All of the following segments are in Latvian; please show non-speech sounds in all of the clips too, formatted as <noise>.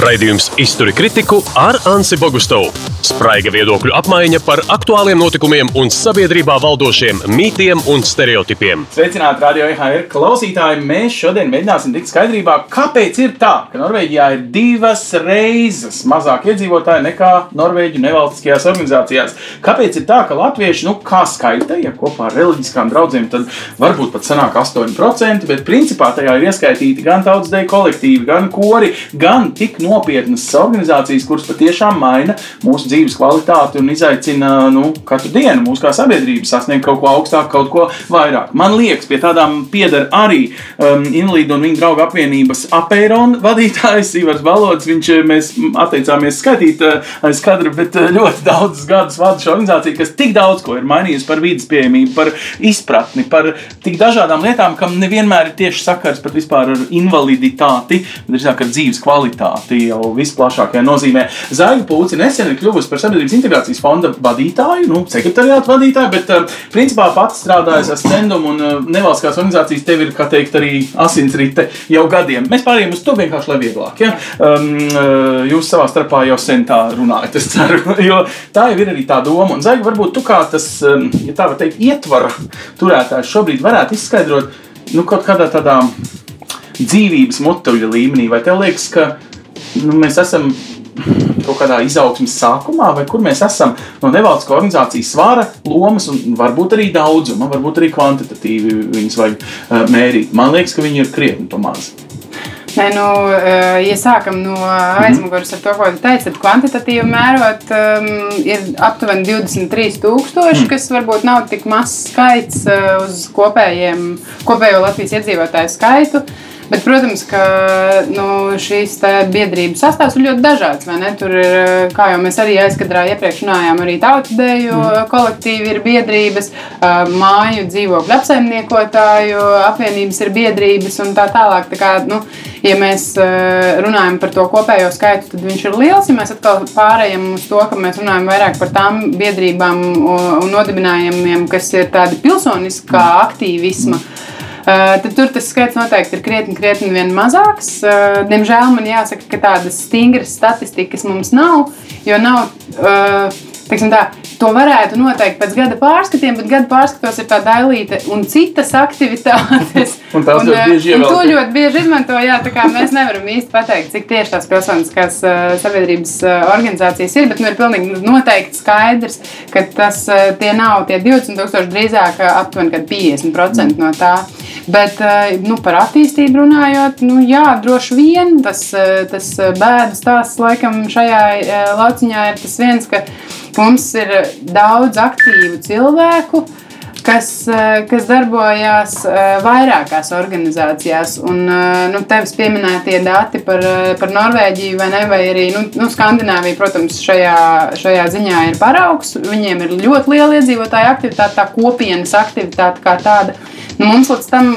Raidījums Izturi kritiku ar Ansi Bogustovu. Spraiga viedokļu apmaiņa par aktuāliem notikumiem un sabiedrībā valdošiem mītiem un stereotipiem. Sveicināti, radio IHR klausītāji! Mēs šodien mēģināsim tikt skaidrībā, kāpēc ir tā, ka Norvēģijā ir divas reizes mazāk iedzīvotāji nekā Norvēģu nevalstiskajās organizācijās. Kāpēc ir tā, ka latvieši, nu, kā skaita, ja kopā ar reliģiskām draudzēm, tad varbūt pat sanāk 8%, bet principā tajā ir ieskaitīti gan tautsdeju kolektīvi, gan kori, gan tik nopietnas organizācijas, kuras patiešām maina mūsu dzīves kvalitāti un izaicina nu, katru dienu mūsu kā sabiedrību sasniegt kaut ko augstāku, kaut ko vairāk. Man liekas, pie tādām pieder arī um, Inlīda un viņa draugu apvienības apēron vadītājs Ivars Balods. Viņš eh, mēs atteicāmies skaitīt uh, aiz kadra, bet uh, ļoti daudzus gadus vada šo organizāciju, kas tik daudz ko ir mainījusi par vidas pieejamību, par izpratni, par tik dažādām lietām, kam nevienmēr ir tieši sakars pat vispār ar invaliditāti, bet drīzāk ar dzīves kvalitāti jau visplašākajā nozīmē. Zaiga Pūci nesen ir kļuvusi par Sabiedrības integrācijas fonda vadītāju, nu, sekretariātu vadītāju, bet uh, principā pats strādājas ar stendumu un uh, nevalstiskās organizācijas tev ir, kā teikt, arī asinsrite jau gadiem. Mēs pārējām uz to vienkārši, lai vieglāk. Ja? Um, uh, jūs savā starpā jau sen tā runājat, es ceru, <laughs> jo tā jau ir arī tā doma. Un Zaiga, varbūt tu kā tas, um, ja tā var teikt, ietvara turētājs šobrīd varētu izskaidrot, nu, kaut kādā tādā dzīvības motuļa līmenī, vai tev liekas, ka nu, mēs esam kaut kādā izaugsmes sākumā, vai kur mēs esam no nevalstiskā organizācijas svara, lomas un varbūt arī daudzuma, varbūt arī kvantitatīvi viņas vajag uh, mērīt. Man liekas, ka viņi ir krietni pamazs. Nē, nu, ja sākam no aizmugures ar to, ko jūs teicat, kvantitatīvi mērot, um, ir aptuveni 23,000, mm. kas varbūt nav tik mazs skaits uz kopējiem, kopējo Latvijas iedzīvotāju skaitu. Uh, Bet, protams, ka nu, šīs biedrības sastāvs ir ļoti dažāds. Tur ir, kā jau mēs arī aizkadrā iepriekš runājām, arī tautudēju mm. kolektīvi ir biedrības, māju dzīvokļu apsaimniekotāju apvienības ir biedrības un tā tālāk. Tā kā, nu, ja mēs runājam par to kopējo skaitu, tad viņš ir liels. Ja mēs atkal pārējām uz to, ka mēs runājam vairāk par tām biedrībām un nodibinājumiem, kas ir tādi pilsoniskā aktīvisma. Mm tad tur tas skaits noteikti ir krietni, krietni mazāks. Uh, diemžēl man jāsaka, ka tādas stingras statistikas mums nav, jo nav. Uh, tā, to varētu noteikt pēc gada pārskatiem, bet gada pārskatos ir tā daļīta un citas aktivitātes. <laughs> un tās un, ļoti bieži un to ļoti bieži izmanto. Jā, mēs nevaram īsti pateikt, cik tieši tās pilsoniskās uh, sabiedrības uh, organizācijas ir, bet nu, ir pilnīgi noteikti skaidrs, ka tas uh, tie nav tie 20,000 drīzāk aptuveni 50% no tā. Bet nu, par attīstību runājot, nu, jā, droši vien tas, tas bēdas tās laikam šajā lauciņā ir tas viens, ka mums ir daudz aktīvu cilvēku kas, kas darbojās vairākās organizācijās. Un nu, tevis pieminētie dati par, par Norvēģiju vai, ne, vai arī nu, nu, Skandināviju, protams, šajā, šajā ziņā ir paraugs. Viņiem ir ļoti liela iedzīvotāja aktivitāte, tā kopienas aktivitāte kā tāda. Nu, mums līdz tam,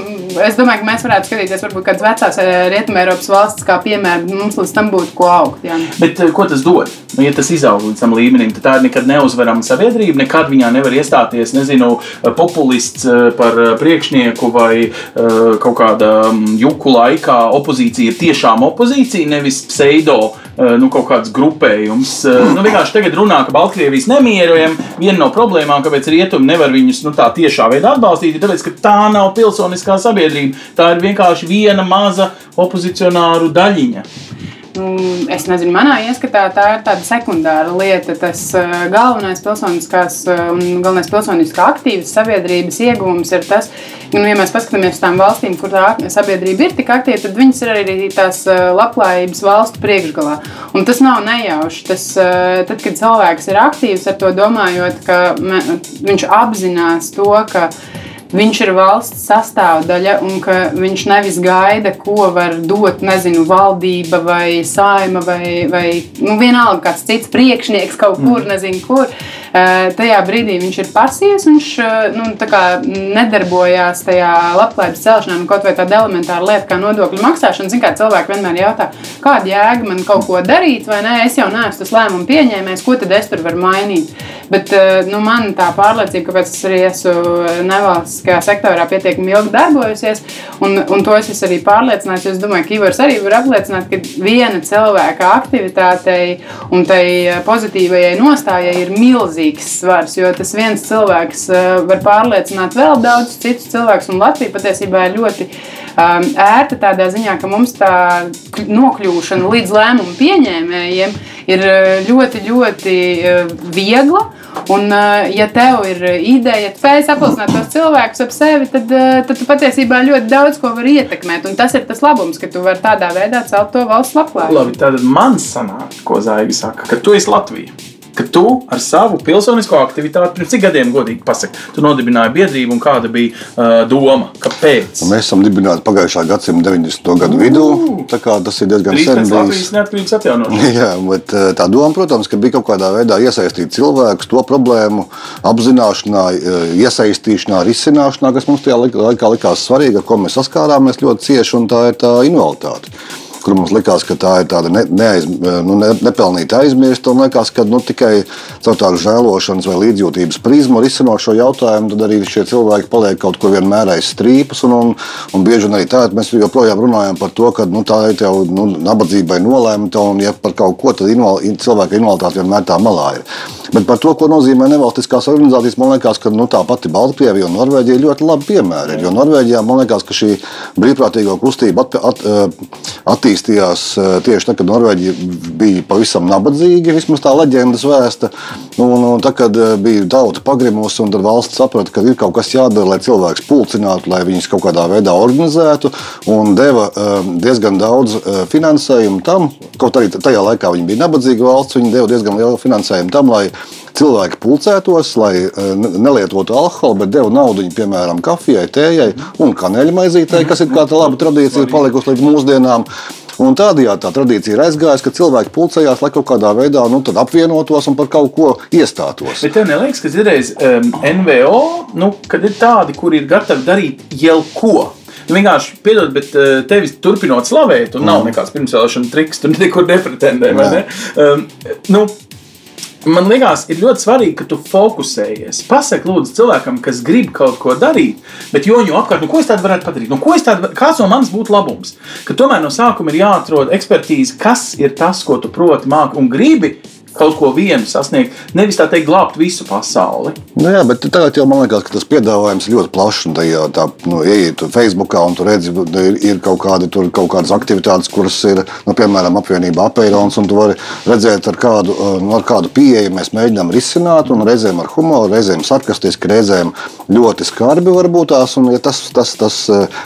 es domāju, ka mēs varētu skatīties varbūt kādas vecās eh, Rietumēropas valstis kā piemēram, mums līdz tam būtu ko augt. Jā. Bet eh, ko tas dod? Nu, ja tas izaug līdz tam līmenim, tad tā ir nekad neuzvarama sabiedrība, nekad viņā nevar iestāties, nezinu, populists eh, par priekšnieku vai kaut kāda mm, juku laikā opozīcija ir tiešām opozīcija, nevis pseido nu, kaut kāds grupējums. Nu, vienkārši tagad runā, ka Baltkrievijas nemierojam. Viena no problēmām, kāpēc rietumi nevar viņus nu, tā tiešā veidā atbalstīt, ir tāpēc, ka tā nav pilsoniskā sabiedrība. Tā ir vienkārši viena maza opozicionāru daļiņa. Nu, es nezinu, manā ieskatā tā ir tāda sekundāra lieta. Tas uh, galvenais pilsoniskās uh, un galvenais pilsoniskā aktīvas sabiedrības iegūms ir tas, nu, ja mēs paskatāmies uz tām valstīm, kur tā sabiedrība ir tik aktīva, tad viņas ir arī tās uh, labklājības valstu priekšgalā. Un tas nav nejauši. Tas, tad, kad cilvēks ir aktīvs ar to domājot, ka viņš apzinās to, ka viņa viņš ir valsts sastāvdaļa un ka viņš nevis gaida, ko var dot, nezinu, valdība vai saima vai, vai nu, vienalga kāds cits priekšnieks kaut kur, mm. nezinu, kur. Eh, tajā brīdī viņš ir pasīvs, viņš eh, nu, nedarbojās tajā labklājības celšanā, nu, kaut vai tāda elementāra lieta kā nodokļu maksāšana. Zin, kā cilvēki vienmēr jautā, kāda jēga man kaut ko darīt, vai nē, es jau neesmu tas lēmumu pieņēmējs, ko tad es tur varu mainīt. Bet nu, man tā pārliecība, kāpēc es arī esmu nevalstiskajā sektorā pietiekami ilgi darbojusies, un, un to es esmu arī pārliecināts. Es domāju, ka Ivars arī var apliecināt, ka viena cilvēka aktivitātei un tai pozitīvajai nostājai ir milzīgs svars. Jo tas viens cilvēks var pārliecināt vēl daudzus citus cilvēkus, un Latvija patiesībā ir ļoti um, ērta tādā ziņā, ka mums tā nokļūšana līdz lēmumu pieņēmējiem ir ļoti, ļoti viegla. Un, ja tev ir ideja, ja spēj sapulcināt tos cilvēkus ap sevi, tad, tad tu patiesībā ļoti daudz ko vari ietekmēt. Un tas ir tas labums, ka tu vari tādā veidā celt to valsts labklājību. Labi, tad man sanāk, ko Zaiga saka, ka tu esi Latvija ka tu ar savu pilsonisko aktivitāti, pirms cik gadiem, godīgi pasaki, tu nodibināji biedrību un kāda bija uh, doma, kāpēc? Un mēs esam dibināti pagājušā gadsimta 90. gadu vidū. Tas ir diezgan sen bijis. neatkarības atjaunošanas. <laughs> Jā, bet tā doma, protams, ka bija kaut kādā veidā iesaistīt cilvēkus to problēmu apzināšanā, iesaistīšanā, risināšanā, kas mums tajā laikā likās svarīga, ar ko mēs saskārāmies ļoti cieši, un tā ir tā invaliditāte kur mums likās, ka tā ir tāda ne, neaiz, nu, ne, nepelnīta aizmirsta. Un liekas, ka nu, tikai caur tādu žēlošanas vai līdzjūtības prizmu risinot šo jautājumu, tad arī šie cilvēki paliek kaut kur vienmēr aiz strīpas. Un, un, un bieži vien arī tādā mēs joprojām runājam par to, ka nu, tā ir jau nu, nabadzībai nolēmta un ja par kaut ko tad invali, cilvēka invaliditāte vienmēr tā malā ir. Bet par to, ko nozīmē nevalstiskās organizācijas, man liekas, ka nu, tā pati Baltkrievija un Norvēģija ļoti labi piemēri. Jo Norvēģijā man liekas, ka šī brīvprātīgo kustība at, at, attīstās attīstījās eh, tieši tad, kad Norvēģija bija pavisam nabadzīga, vismaz tā leģendas vēsta. Un, un tad, kad eh, bija tauta pagrimusi, un valsts saprata, ka ir kaut kas jādara, lai cilvēks pulcinātu, lai viņus kaut kādā veidā organizētu, un deva eh, diezgan daudz finansējumu tam, kaut arī tajā laikā viņi bija nabadzīga valsts, viņi deva diezgan lielu finansējumu tam, lai cilvēki pulcētos, lai nelietotu alkoholu, bet devu naudu, piemēram, kafijai, tējai un kanēļmaizītei, kas ir kā tā laba tradīcija palikusi līdz mūsdienām. Un tādējādi tā tradīcija ir aizgājusi, ka cilvēki pulcējās, lai kaut kādā veidā nu, apvienotos un par kaut ko iestātos. Bet tev neliekas, ka ir um, NVO, nu, kad ir tādi, kuri ir gatavi darīt jebko. Nu, vienkārši piedod, bet uh, tevis turpinot slavēt, un mm. nav nekāds pirmsvēlēšana triks, tur nekur nepretendē. Ne? Um, nu, Man liekas, ir ļoti svarīgi, ka tu fokusējies. Pasaki, lūdzu, cilvēkam, kas grib kaut ko darīt, bet joņo apkārt, nu, ko es tādu varētu padarīt? Nu, tādu, kāds no manis būtu labums? Ka tomēr no sākuma ir jāatrod ekspertīze, kas ir tas, ko tu proti, māki un gribi kaut ko vienu sasniegt, nevis tā teikt, glābt visu pasauli. Nu jā, bet tagad jau man liekas, ka tas piedāvājums ļoti plašs. Tā, jā, tā nu, ieiet Facebookā un tur redzi, ir, ir kaut, kādi, tur, kaut kādas aktivitātes, kuras ir, nu, piemēram, apvienība Apeirons, un tu vari redzēt, ar kādu, nu, ar kādu pieeju mēs mēģinām risināt, un reizēm ar humoru, reizēm sarkastiski, reizēm ļoti skarbi varbūt tās, un ja tas, tas, tas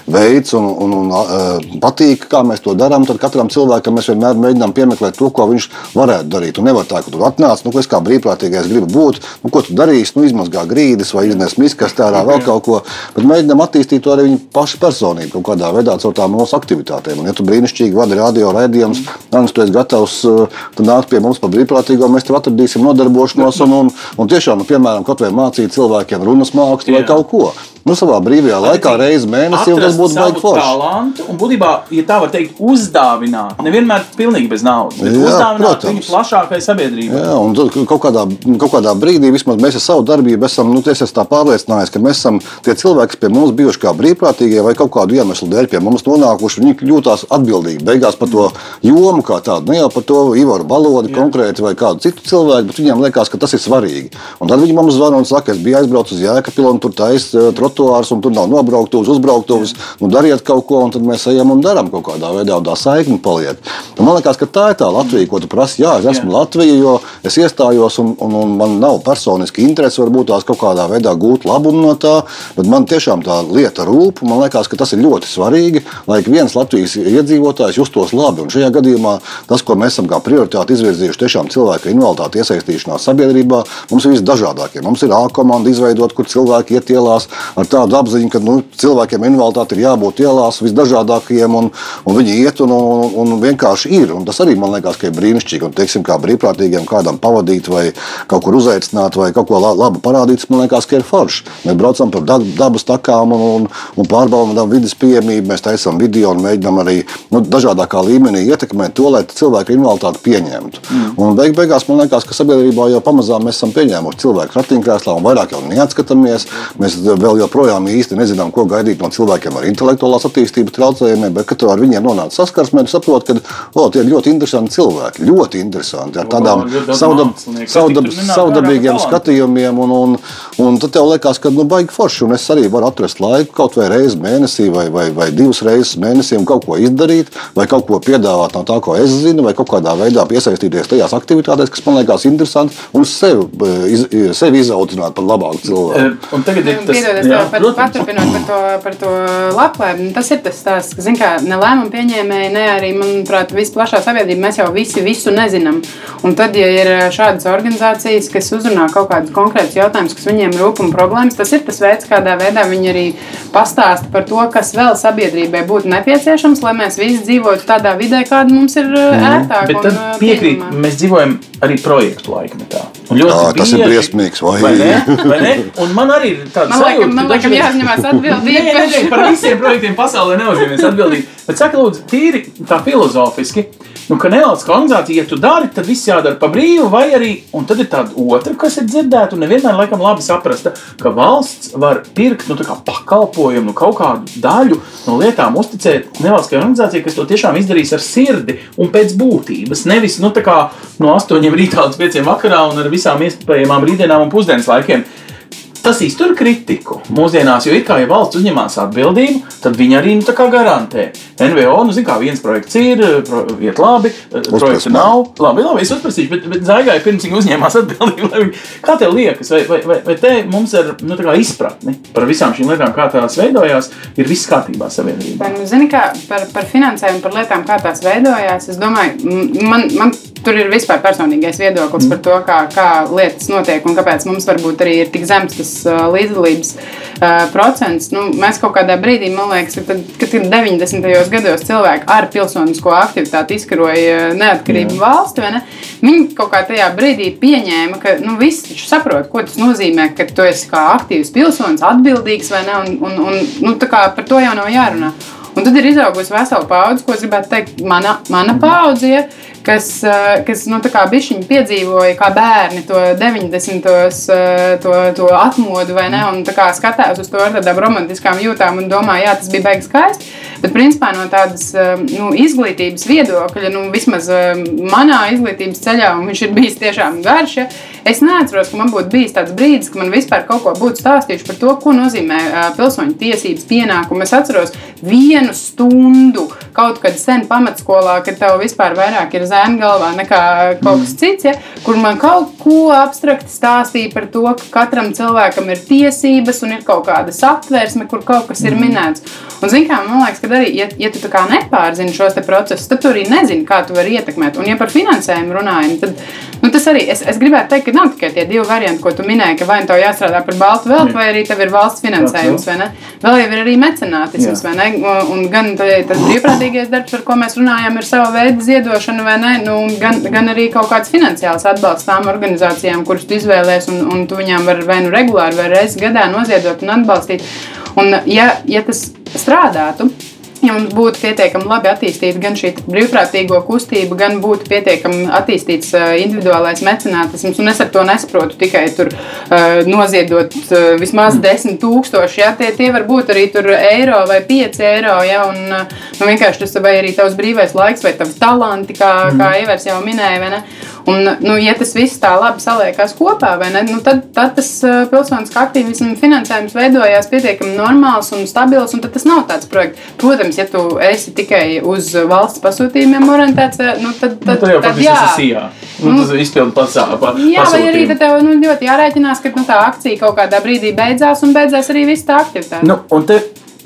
veids un, un, un patīk, kā mēs to darām, tad katram cilvēkam mēs vienmēr mēģinām piemeklēt to, ko viņš varētu darīt. Un nevar tā, ka tur atnāc, nu, es kā brīvprātīgais gribu būt, nu, ko tu darīsi, nu, izmazgā grīdas vai iznes miskastē ārā vēl kaut ko, bet mēģinām attīstīt to arī viņu pašu personību kaut kādā veidā caur tām mūsu aktivitātēm. Un, ja tu brīnišķīgi vadi radio raidījumus, tad tu esi gatavs nākt pie mums par brīvprātīgo, mēs tev atradīsim nodarbošanos un, un, un tiešām, nu, piemēram, kaut vai mācīt cilvēkiem runas mākslu vai kaut ko. Nu, savā brīvajā laikā reizes mēnesī jau tas būtu baigi forši. Talantu, un būtībā, ja tā var teikt, uzdāvināt, nevienmēr pilnīgi bez naudas, bet Jā, uzdāvināt protams. viņu plašākai sabiedrībai. Jā, un kaut kādā, kaut kādā brīdī vismaz mēs ar savu darbību esam, nu, es esmu tā pārliecinājies, ka mēs esam tie cilvēki, kas pie mums bijuši kā brīvprātīgie vai kaut kādu iemeslu dēļ pie mums nonākuši, viņi jūtās atbildīgi beigās par to jomu kā tādu, ne jau par to Ivaru Balodi konkrēti vai kādu citu cilvēku, bet viņiem liekas, ka tas ir svarīgi. Un tad viņi mums zvana un saka, es biju aizbraucis uz Jēkabilu un tur taisa trotuārs, un tur nav nobrauktuvs, uzbrauktuvs. Nu, dariet kaut ko, un tad mēs ejam un darām kaut kādā veidā, un tā saikne paliek. Un man liekas, ka tā ir tā Latvija, ko tu prasi. Jā, es esmu Jā. Latvija, jo es iestājos, un, un, un man nav personiski interesi varbūt tās kaut kādā veidā gūt labumu no tā, bet man tiešām tā lieta rūp. Man liekas, ka tas ir ļoti svarīgi, lai ik viens Latvijas iedzīvotājs justos labi. Un šajā gadījumā tas, ko mēs esam kā prioritāti izvirzījuši, tiešām cilvēku invaliditāti iesaistīšanās sabiedrībā, mums ir visdažādākie. Mums ir A komanda izveidot, kur cilvēki iet ielās ar tādu apziņu, ka nu, cilvēkiem invaliditāte ir jābūt ielās visdažādākajiem, un, un viņi iet un, un, un vienkārši ir. Un tas arī man liekas, ka ir brīnišķīgi. Un, teiksim, kā brīvprātīgiem kādam pavadīt, vai kaut kur uzaicināt, vai kaut ko labu parādīt, man liekas, ka ir forši. Mēs braucam pa dabas takām un, un, un pārbaudām vidas pieejamību. Mēs taisām video un mēģinām arī nu, dažādākā līmenī ietekmēt to, lai cilvēku invaliditāti pieņemtu. Mm. Un beig, beigās man liekas, ka sabiedrībā jau pamazām mēs esam pieņēmuši cilvēku ratiņkrēslā un vairāk jau neatskatāmies. Mēs vēl joprojām īsti nezinām, ko gaidīt no cilvēkiem ar intelektuālās attīstības traucējumiem, bet, kad tu ar viņiem nonāc saskarsmē, tu saproti, ka o, tie ir ļoti interesanti cilvēki. Ļoti interesanti ar tādām savdab, savdabīgiem skatījumiem. Un, un, un tad tev liekas, ka nu, baigi forši. Un es arī varu atrast laiku kaut vai reizi mēnesī vai, vai, vai divas reizes mēnesī un kaut ko izdarīt, vai kaut ko piedāvāt no tā, ko es zinu, vai kaut kādā veidā piesaistīties tajās aktivitātēs, kas man liekas interesanti, un sevi, iz, sevi izaudzināt par labāku cilvēku. Un tagad ir tas, Piedod, jā, pat, paturpinot par to, par to labklājību, tas ir tas stāsts, ka, zin kā, ne lēmumu pieņēmēji, ne arī, manuprāt, visplašā sabiedrība, mēs jau visi visu nezinām. Un tad, ja ir šādas organizācijas, kas uzrunā kaut kādus konkrētus jautājumus, kas viņiem rūp un problēmas, tas ir tas veids, kādā veidā viņi arī pastāsta par to, kas vēl sabiedrībai būtu nepieciešams, lai mēs visi dzīvotu tādā vidē, kāda mums ir mm. ērtāka. Bet tad piekrīt, mēs dzīvojam arī projektu laikmetā. Jā, tas bieži, ir briesmīgs. Vai? Vai ne? Vai ne? Un man arī ir tāds man sajūta, man liekas, jāuzņemās <laughs> atbildība. nē, nē, par visiem projektiem pasaulē neuzņemies atbildību. Bet saka, lūdzu, tīri tā filozofiski. Nu, ka nevalstiskā organizācija, ja tu dari, tad viss jādara pa brīvu, vai arī, un tad ir tāda otra, kas ir dzirdēta un nevienmēr laikam labi saprasta, ka valsts var pirkt nu, pakalpojumu, nu, kaut kādu daļu no lietām, uzticēt nevalstiskajai organizācijai, kas to tiešām izdarīs ar sirdi un pēc būtības. Nevis nu, no 8 rītā līdz 5 vakarā un ar visām iespējamām rītdienām un pusdienas laikiem tas iztur kritiku mūsdienās, jo it kā ja valsts uzņemās atbildību, tad viņi arī nu, garantē. NVO, nu, zina, kā viens projekts ir, pro, iet labi, projekts nav. Labi, labi, es uzprasīšu, bet, bet Zaigai pirms viņa uzņēmās atbildību. Kā tev liekas, vai, vai, vai, vai te mums ir nu, izpratne par visām šīm lietām, kā tās veidojās, ir viss kārtībā sabiedrībā? Nu, zini, kā par, par finansējumu, par lietām, kā tās veidojās, es domāju, man, man tur ir vispār personīgais viedoklis mm. par to, kā, kā lietas notiek un kāpēc mums varbūt arī ir tik zems tas uh, līdzdalības uh, procents. Nu, mēs kaut kādā brīdī, man liekas, kad, kad 90. gados cilvēki ar pilsonisko aktivitāti izkaroja neatkarību Jā. valsti, ne? viņi kaut kā tajā brīdī pieņēma, ka nu, viss saprot, ko tas nozīmē, ka tu esi kā aktīvs pilsonis, atbildīgs vai ne, un, un, un nu, par to jau nav jārunā. Un tad ir izaugusi vesela paudze, ko es gribētu teikt, mana, mana paudze. Ja, kas, eh, kas nu, bišķiņi piedzīvoja kā bērni to 90. Eh, to, to atmodu, vai ne? Un skatās uz to ar tādām romantiskām jūtām un domā, jā, tas bija beigas skaisti. Bet, principā, no tādas eh, nu, izglītības viedokļa, nu, vismaz manā izglītības ceļā, un viņš ir bijis tiešām garš, ja, es neatceros, ka man būtu bijis tāds brīdis, ka man vispār kaut ko būtu stāstījuši par to, ko nozīmē pilsoņu tiesības pienākumi. Es atceros vienu stundu kaut kad sen pamatskolā, kad tev vispār vairāk ir zēna zēna galvā nekā kaut kas cits, ja, kur man kaut ko abstrakti stāstīja par to, ka katram cilvēkam ir tiesības un ir kaut kāda satversme, kur kaut kas ir mm. minēts. Un, zin, kā, man liekas, ka arī, ja, ja tu nepārzini šos procesus, tad tu arī nezini, kā tu vari ietekmēt. Un, ja par finansējumu runājam, tad nu, tas arī es, es gribētu teikt, ka nav tikai tie divi varianti, ko tu minēji, ka vai nu tev jāstrādā par baltu veltu, vai arī tev ir valsts finansējums. Vēl jau ir arī mecenātisms, vai ne? Un gan tas brīvprātīgais darbs, par ko mēs runājam, ir sava veida ziedošana, vai ne? Nu, gan, gan arī kaut kāds finansiāls atbalsts tām organizācijām, kuras tu izvēlēsies, un, un tu viņām vari vai nu regulāri, vai reizes gadā noziedot un atbalstīt. Un, ja, ja tas strādātu, Mums būtu pietiekami labi attīstīta gan šī brīvprātīgo kustība, gan būtu pietiekami attīstīts individuālais mecenātisms, un es ar to nesaprotu tikai tur noziedot vismaz 10 tūkstoši, ja tie, tie var būt arī eiro vai 5 eiro, ja, un nu, vienkārši tas vai arī tavs brīvais laiks vai tavs talanti, kā, mm. kā Ivers jau minēja, vai ne? Un, nu, ja tas viss tā labi saliekās kopā, ne, nu, tad, tad tas pilsoniskā aktīvisma finansējums veidojās pietiekami normāls un stabils, un tas nav tāds projekts. Protams, ja tu esi tikai uz valsts pasūtījumiem orientēts, nu, tad, tad, nu, tad jau tad, jā. tas ir jā. Nu, tas izpildu pats pa, Jā, vai arī tev nu, ļoti jārēķinās, ka nu, tā akcija kaut kādā brīdī beidzās un beidzās arī viss tā aktivitāte. Nu,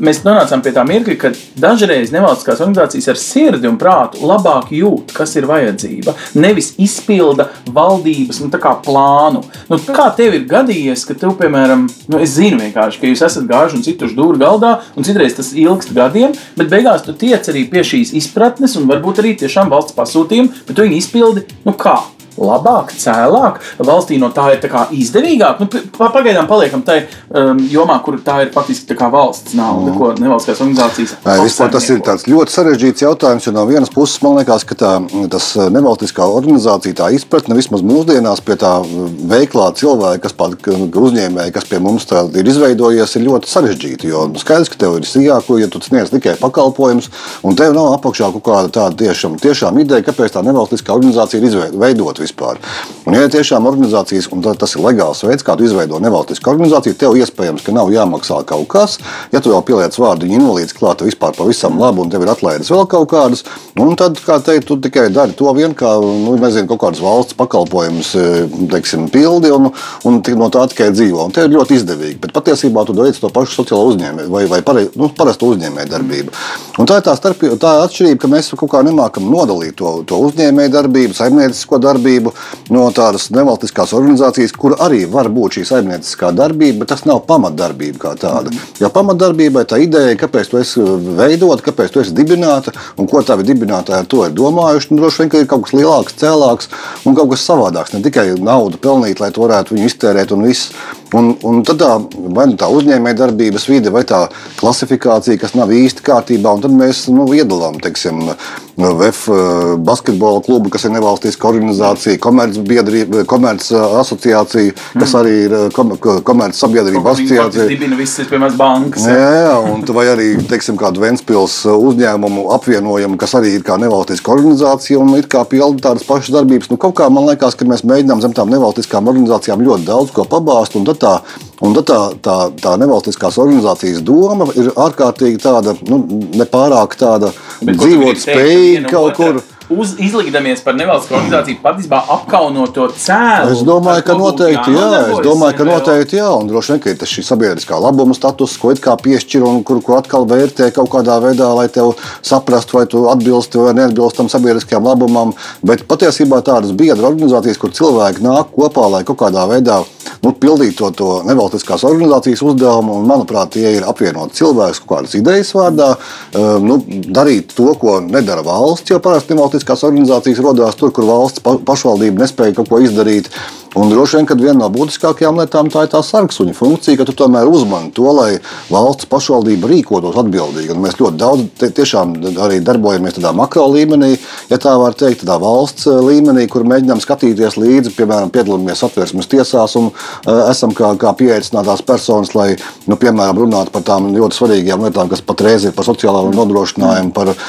mēs nonācām pie tā mirkļa, ka dažreiz nevalstiskās organizācijas ar sirdi un prātu labāk jūt, kas ir vajadzība. Nevis izpilda valdības nu, plānu. Nu, kā tev ir gadījies, ka tev, piemēram, nu, es zinu vienkārši, ka jūs esat gājuši un citur dūri galdā, un citreiz tas ilgst gadiem, bet beigās tu tiec arī pie šīs izpratnes un varbūt arī tiešām valsts pasūtījumu, bet tu viņu izpildi nu kā. Labāk, cēlāk, valstī no tā ir tā izdevīgāk. Nu, pa- pagaidām paliekam tai um, jomā, kur tā ir faktiski tā valsts nauda, ko nevalstiskās organizācijas Nē, vispār tas ir tāds ļoti sarežģīts jautājums, jo no vienas puses man liekas, ka tā tas nevalstiskā organizācija, tā izpratne vismaz mūsdienās pie tā veiklā cilvēka, kas pat uzņēmēji, kas pie mums tā ir izveidojies, ir ļoti sarežģīta. Jo skaidrs, ka tev ir sijāko, ja tu sniedz tikai pakalpojumus, un tev nav apakšā kaut kāda tāda tiešām, tiešām ideja, kāpēc tā nevalstiskā organizācija ir izveidota vispār. Un, ja tiešām organizācijas, un tā- tas ir legāls veids, kā tu izveido nevalstisku organizāciju, tev iespējams, ka nav jāmaksā kaut kas. Ja tu vēl pieliec vārdu invalīds klāt, tad vispār pavisam labi, un tev ir atlaides vēl kaut kādas. Un tad, kā teikt, tu tikai dari to vien, kā nu, nezinu, kaut kādas valsts pakalpojumus e, teiksim, pildi, un, un no tā tikai dzīvo. Un tie ir ļoti izdevīgi. Bet patiesībā tu veic to pašu sociālo uzņēmēju vai, vai pare, nu, parastu uzņēmēju darbību. Un tā ir tā, starp, tā ir atšķirība, ka mēs kaut kā nemākam nodalīt to, to uzņēmēju darbību, saimniecisko darbību no tādas nevalstiskās organizācijas, kur arī var būt šī saimnieciskā darbība, bet tas nav pamatdarbība kā tāda. Jo pamatdarbībai tā ideja, kāpēc tu esi veidota, kāpēc tu esi dibināta un ko tavi dibinātāji ar to ir domājuši, nu, droši vien ka ir kaut kas lielāks, cēlāks un kaut kas savādāks. Ne tikai naudu pelnīt, lai tu varētu viņu iztērēt un viss. Un, un tad tā, vai nu tā uzņēmējdarbības vide, vai tā klasifikācija, kas nav īsti kārtībā, un tad mēs nu, iedalām, teiksim, VF basketbola klubu, kas ir nevalstiska organizācija, komercbiedrība, komerc asociācija, kas arī ir kom, komerc sabiedrība asociācija. Dibina visas, piemēram, bankas. Jā, jā, un vai arī teiksim, kādu Ventspils uzņēmumu apvienojumu, kas arī ir kā nevalstiska organizācija un ir kā pilda tādas pašas darbības. Nu, kaut kā man liekas, ka mēs mēģinām zem tām nevalstiskām organizācijām ļoti daudz ko pabāzt, un tad tā, un tad tā, tā, tā nevalstiskās organizācijas doma ir ārkārtīgi tāda, nu, nepārāk tāda Bet dzīvot spējīga kaut otra kur. Uz, izlikdamies par nevalstisko organizāciju, patiesībā apkaunot to cēlu. Es domāju, ka noteikti, jā, es jānodarbojas, domāju, ka noteikti, jā, un droši vien, ka ir tas šī sabiedriskā labuma status, ko it kā piešķir un kur, ko atkal vērtē kaut kādā veidā, lai tev saprastu, vai tu atbilsti vai neatbilsti tam sabiedriskajam labumam. Bet patiesībā tādas biedru organizācijas, kur cilvēki nāk kopā, lai kaut kādā veidā nu, pildītu to, to nevalstiskās organizācijas uzdevumu, un manuprāt, tie ir apvienot cilvēkus kaut kādas idejas vārdā, eh, nu, darīt to, ko nedara valsts, jo parasti nevalstiskās organizācijas rodās tur, kur valsts pa- pašvaldība nespēja kaut ko izdarīt. Un droši vien, ka viena no būtiskākajām lietām tā ir tā sarksuņa funkcija, ka tu tomēr uzmani to, lai valsts pašvaldība rīkotos atbildīgi. Un mēs ļoti daudz te, tiešām arī darbojamies tādā makro līmenī, ja tā var teikt, tādā valsts eh, līmenī, kur mēģinām skatīties līdzi, piemēram, piedalāmies atvērsmes tiesās un uh, esam kā, kā pieaicinātās personas, lai, nu, piemēram, runātu par tām ļoti svarīgām lietām, kas patreiz ir par sociālo nodrošinājumu, par uh,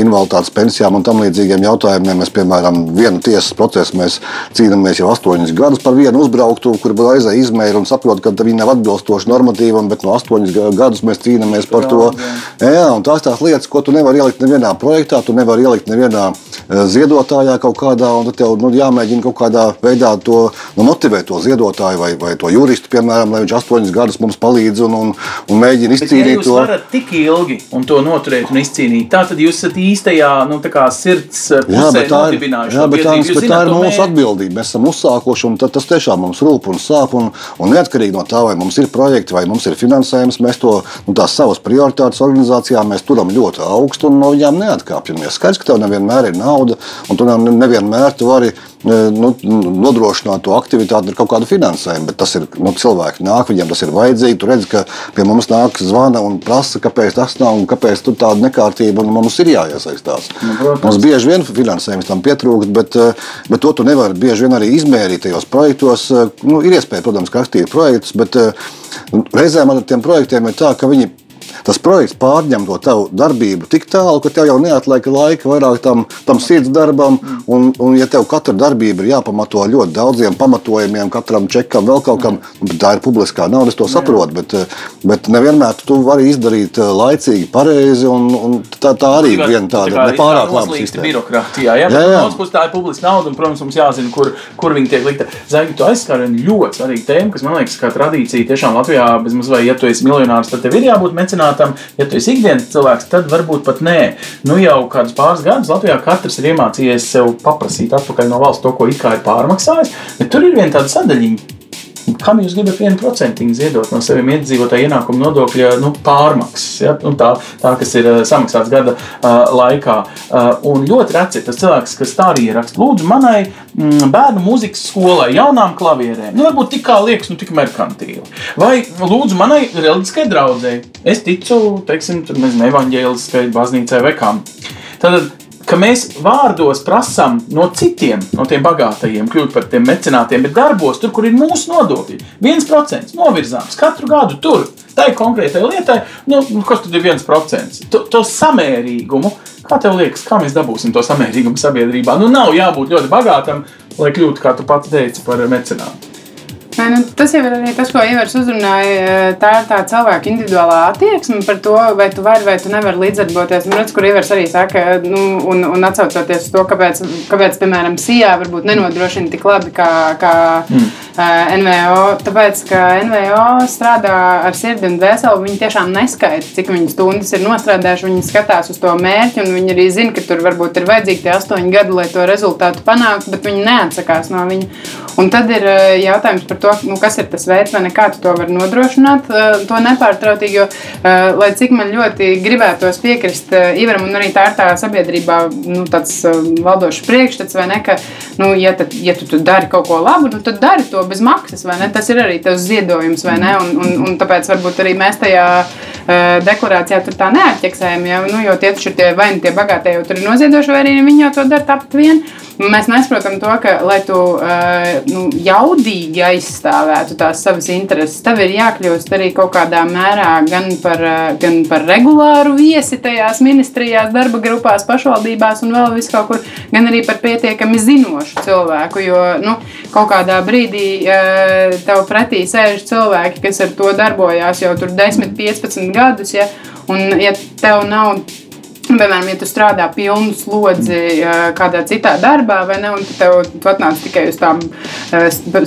invaliditātes pensijām un tam līdzīgiem jautājumiem. Mēs, piemēram, vienu tiesas procesu mēs cīnāmies jau astoņus gadus par vienu uzbrauktu, kur aizēja izmēra un saprot, ka viņi nav atbilstoši normatīvam, bet no astoņus ga- gadus mēs cīnāmies par to. Jā, un tās tās lietas, ko tu nevari ielikt nevienā projektā, tu nevari ielikt nevienā eh, ziedotājā kaut kādā, un tad tev nu, jāmēģina kaut kādā veidā to nu, motivēt to ziedotāju vai, vai to juristu, piemēram, lai viņš astoņus gadus mums palīdz un, un, un mēģina Bet, ja izcīnīt to. varat tik ilgi un to noturēt un izcīnīt, tā tad jūs esat īstajā nu, tā kā sirds pusē Jā, bet tā ir, jā, bet tā, bet tā ir mūsu mērķi. atbildība. Mēs esam uzsākuši, un tad tas tiešām mums rūp un sāp. Un, un neatkarīgi no tā, vai mums ir projekti, vai mums ir finansējums, mēs to nu, savas prioritātes organizācijā turam ļoti augstu un no viņām neatkāpjamies. Skaidrs, ka tev nevienmēr ir nauda, un tu ne- nevienmēr tu vari nu, nodrošināt to aktivitāti ar kaut kādu finansējumu. Bet tas ir nu, cilvēki nāk, viņiem tas ir vajadzīgi. Tu redz, ka pie mums nāk zvana un prasa, kāpēc tas nav un kāpēc tur tāda nekārtība, un mums ir jāiesaistās. protams. Mums bieži vien finansējums tam pietrūkst, bet, eh, bet to tu nevari bieži vien arī izmērīt tajos projektos. Eh, Nu, ir iespēja, protams, rakstīt projektus, bet eh, reizēm ar tiem projektiem ir tā, ka viņi. Tas projekts pārņem to tavu darbību tik tālu, ka tev jau neatliek laika vairāk tam, tam sirds darbam. Un, un, ja tev katra darbība ir jāpamato ļoti daudziem pamatojumiem, katram čekam, vēl kaut kam, nu, tā ir publiskā nauda, es to saprotu. Bet, eh, bet nevienmēr tu vari izdarīt eh, laicīgi, pareizi. Un, un tā, tā arī ir viena tāda nepārāk laba sistēma. birokrātijā. Jā, Jā, jā, jā. Puses, tā ir publiska nauda, un, protams, mums jāzina, kur, kur viņi tiek likta. Zaigi, tu aizskāri vienu ļoti svarīgu tēmu, kas man liekas, kā tradīcija tiešām Latvijā, bez mazliet, ja tu esi miljonārs, tad tev ir jābūt mecenātam, ja tu esi ikdienas cilvēks, tad varbūt pat nē. Nu jau kādus pāris gadus Latvijā katrs ir iemācījies sev paprasīt atpakaļ no valsts to, ko it kā ir pārmaksājis, bet tur ir viena tāda sadaļiņa. Kam jūs gribat vienu procentu ziedot no saviem iedzīvotāju ienākumu nodokļa nu, pārmaksas, ja? nu, tā, tā, kas ir uh, samaksāts gada uh, laikā. Uh, un ļoti reci tas cilvēks, kas tā arī ieraksta, lūdzu, manai mm, bērnu mūzikas skolai, jaunām klavierēm, nu, varbūt tik kā liekas, nu, tik merkantīli. Vai lūdzu, manai reliģiskai draudzēji, es ticu, teiksim, nezinu, evaņģēliskai baznīcai vai kam. Tad ka mēs vārdos prasām no citiem, no tiem bagātajiem, kļūt par tiem mecenātiem, bet darbos, tur, kur ir mūsu nodokļi, viens procents novirzāms katru gadu tur. Tā ir konkrētai lietai, nu, kas tad ir viens procents? To, to samērīgumu, kā tev liekas, kā mēs dabūsim to samērīgumu sabiedrībā? Nu, nav jābūt ļoti bagātam, lai kļūtu, kā tu pats teici, par mecenātu. Nē, nu, tas jau ir arī tas, ko Ivars uzrunāja. Tā ir tā cilvēka individuālā attieksme par to, vai tu vari vai tu nevari līdzdarboties. Nu, redz, kur Ivars arī saka, nu, un, un atsaucoties uz to, kāpēc, kāpēc piemēram, SIA varbūt nenodrošina tik labi kā, kā mm. uh, NVO. Tāpēc, ka NVO strādā ar sirdi un dvēseli, viņi tiešām neskaita, cik viņas stundas ir nostrādājuši. Viņi skatās uz to mērķi, un viņi arī zina, ka tur varbūt ir vajadzīgi tie astoņi gadi, lai to rezultātu panāktu, bet viņi neatsakās no viņa. Un tad ir jautājums par to, to, nu, kas ir tas veids, vai kā tu to vari nodrošināt, to nepārtrautīgi. Jo, lai cik man ļoti gribētos piekrist Ivaram, un arī tā ir tā sabiedrībā nu, tāds valdošs priekšstats, vai ne, ka, nu, ja, tad, ja tu, tu dari kaut ko labu, nu, tad dari to bez maksas, vai ne? Tas ir arī tavs ziedojums, vai ne? Un, un, un tāpēc varbūt arī mēs tajā deklarācijā tur tā neatķeksējam, ja? nu, jo tie taču ir tie vai nu tie bagātie jau tur ir noziedoši, vai arī viņi jau to dara tāpat vien. Mēs nesaprotam to, ka, lai tu nu, jaudīgi aizsāktu, aizstāvētu tās savas intereses. Tev ir jākļūst arī kaut kādā mērā gan par, gan par regulāru viesi tajās ministrijās, darba grupās, pašvaldībās un vēl vis kaut kur, gan arī par pietiekami zinošu cilvēku. Jo nu, kaut kādā brīdī tev pretī sēž cilvēki, kas ar to darbojās jau 10, 15 gadus. Ja, un, ja tev nav Piemēram, ja tu strādā pilnu slodzi kādā citā darbā, vai ne, un tev, tu atnāc tikai uz tām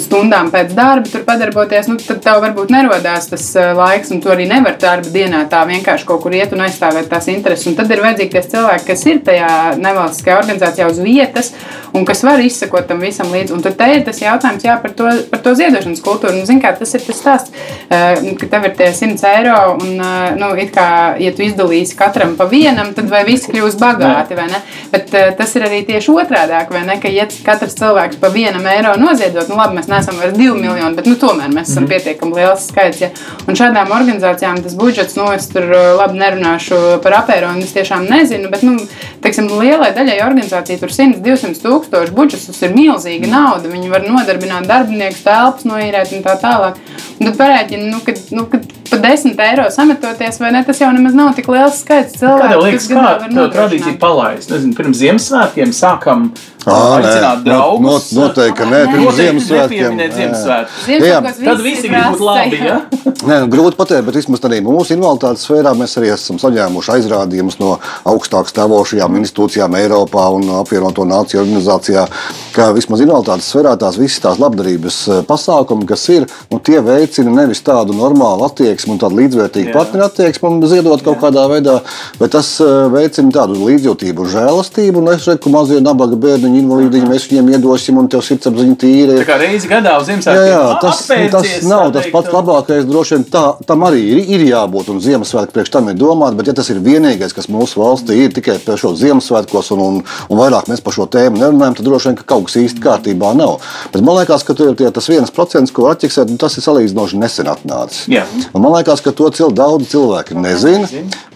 stundām pēc darba, tur padarboties, nu, tad tev varbūt nerodās tas laiks, un tu arī nevari darba dienā tā vienkārši kaut kur iet un aizstāvēt tās intereses. Un tad ir vajadzīgi tie cilvēki, kas ir tajā nevalstiskajā organizācijā uz vietas un kas var izsekot tam visam līdzi. Un tad te ir tas jautājums jā, par, to, par to ziedošanas kultūru. Nu, kā tas ir tas stāsts, ka tev ir tie 100 eiro, un, nu, kā, ja tu izdalīsi katram pa vienam, tad vai visi kļūs bagāti, vai ne? Bet uh, tas ir arī tieši otrādāk, vai ne? Ka, ja katrs cilvēks pa vienam eiro noziedot, nu labi, mēs neesam vairs divi miljoni, bet nu, tomēr mēs esam mm. pietiekami liels skaits. Ja? Un šādām organizācijām tas budžets, nu, es tur labi nerunāšu par apēru, un es tiešām nezinu, bet, nu, teiksim, lielai daļai organizāciju tur 100, 200 tūkstoši budžets, tas ir milzīga nauda. Viņi var nodarbināt darbiniekus, telpas noīrēt un tā tālāk. Un tad parēķina, nu, kad, nu, kad pa 10 eiro sametoties, vai ne? Tas jau nemaz nav tik liels skaits cilvēku. Kāda liekas, kā tā tradīcija palaist? Nezinu, pirms Ziemassvētkiem sākam aicināt draugus. Not, noteikti, ka nē, pirms Ziemassvētkiem. Ziemassvētkiem. Tad visi grib būt labi, ja? <laughs> Nē, nu, grūti pateikt, bet vismaz arī mūsu invaliditātes sfērā mēs arī esam saņēmuši aizrādījumus no augstāk stāvošajām institūcijām Eiropā un apvienoto nāciju organizācijā, ka vismaz invaliditātes sfērā tās visas tās labdarības pasākumi, kas ir, nu, tie veicina nevis tādu normālu attieksmi un tādu līdzvērtīgu partneru attieksmi un ziedot kaut kādā veidā, bet tas veicina tādu līdzjūtību un žēlastību. Un es redzu, ka mazie nabaga bērniņi, invalīdiņi, mēs viņiem iedosim un tev sirdsapziņa tīra. Tā kā reizi gadā uz Ziemassvētkiem. Jā, jā, tas, tas nav tas pats labākais. Droši vien tā, tam arī ir, ir jābūt un Ziemassvētku priekš tam ir domāts, bet ja tas ir vienīgais, kas mūsu valstī ir tikai par šo Ziemassvētkos un, un, un vairāk mēs par šo tēmu nerunājam, tad droši vien ka kaut kas īsti kārtībā nav. Bet man liekas, ka tie, tas viens procents, ko atķeksēt, nu, tas ir salīdzinoši nesen atnācis. Man liekas, ka to cil, daudz cilvēki nezina.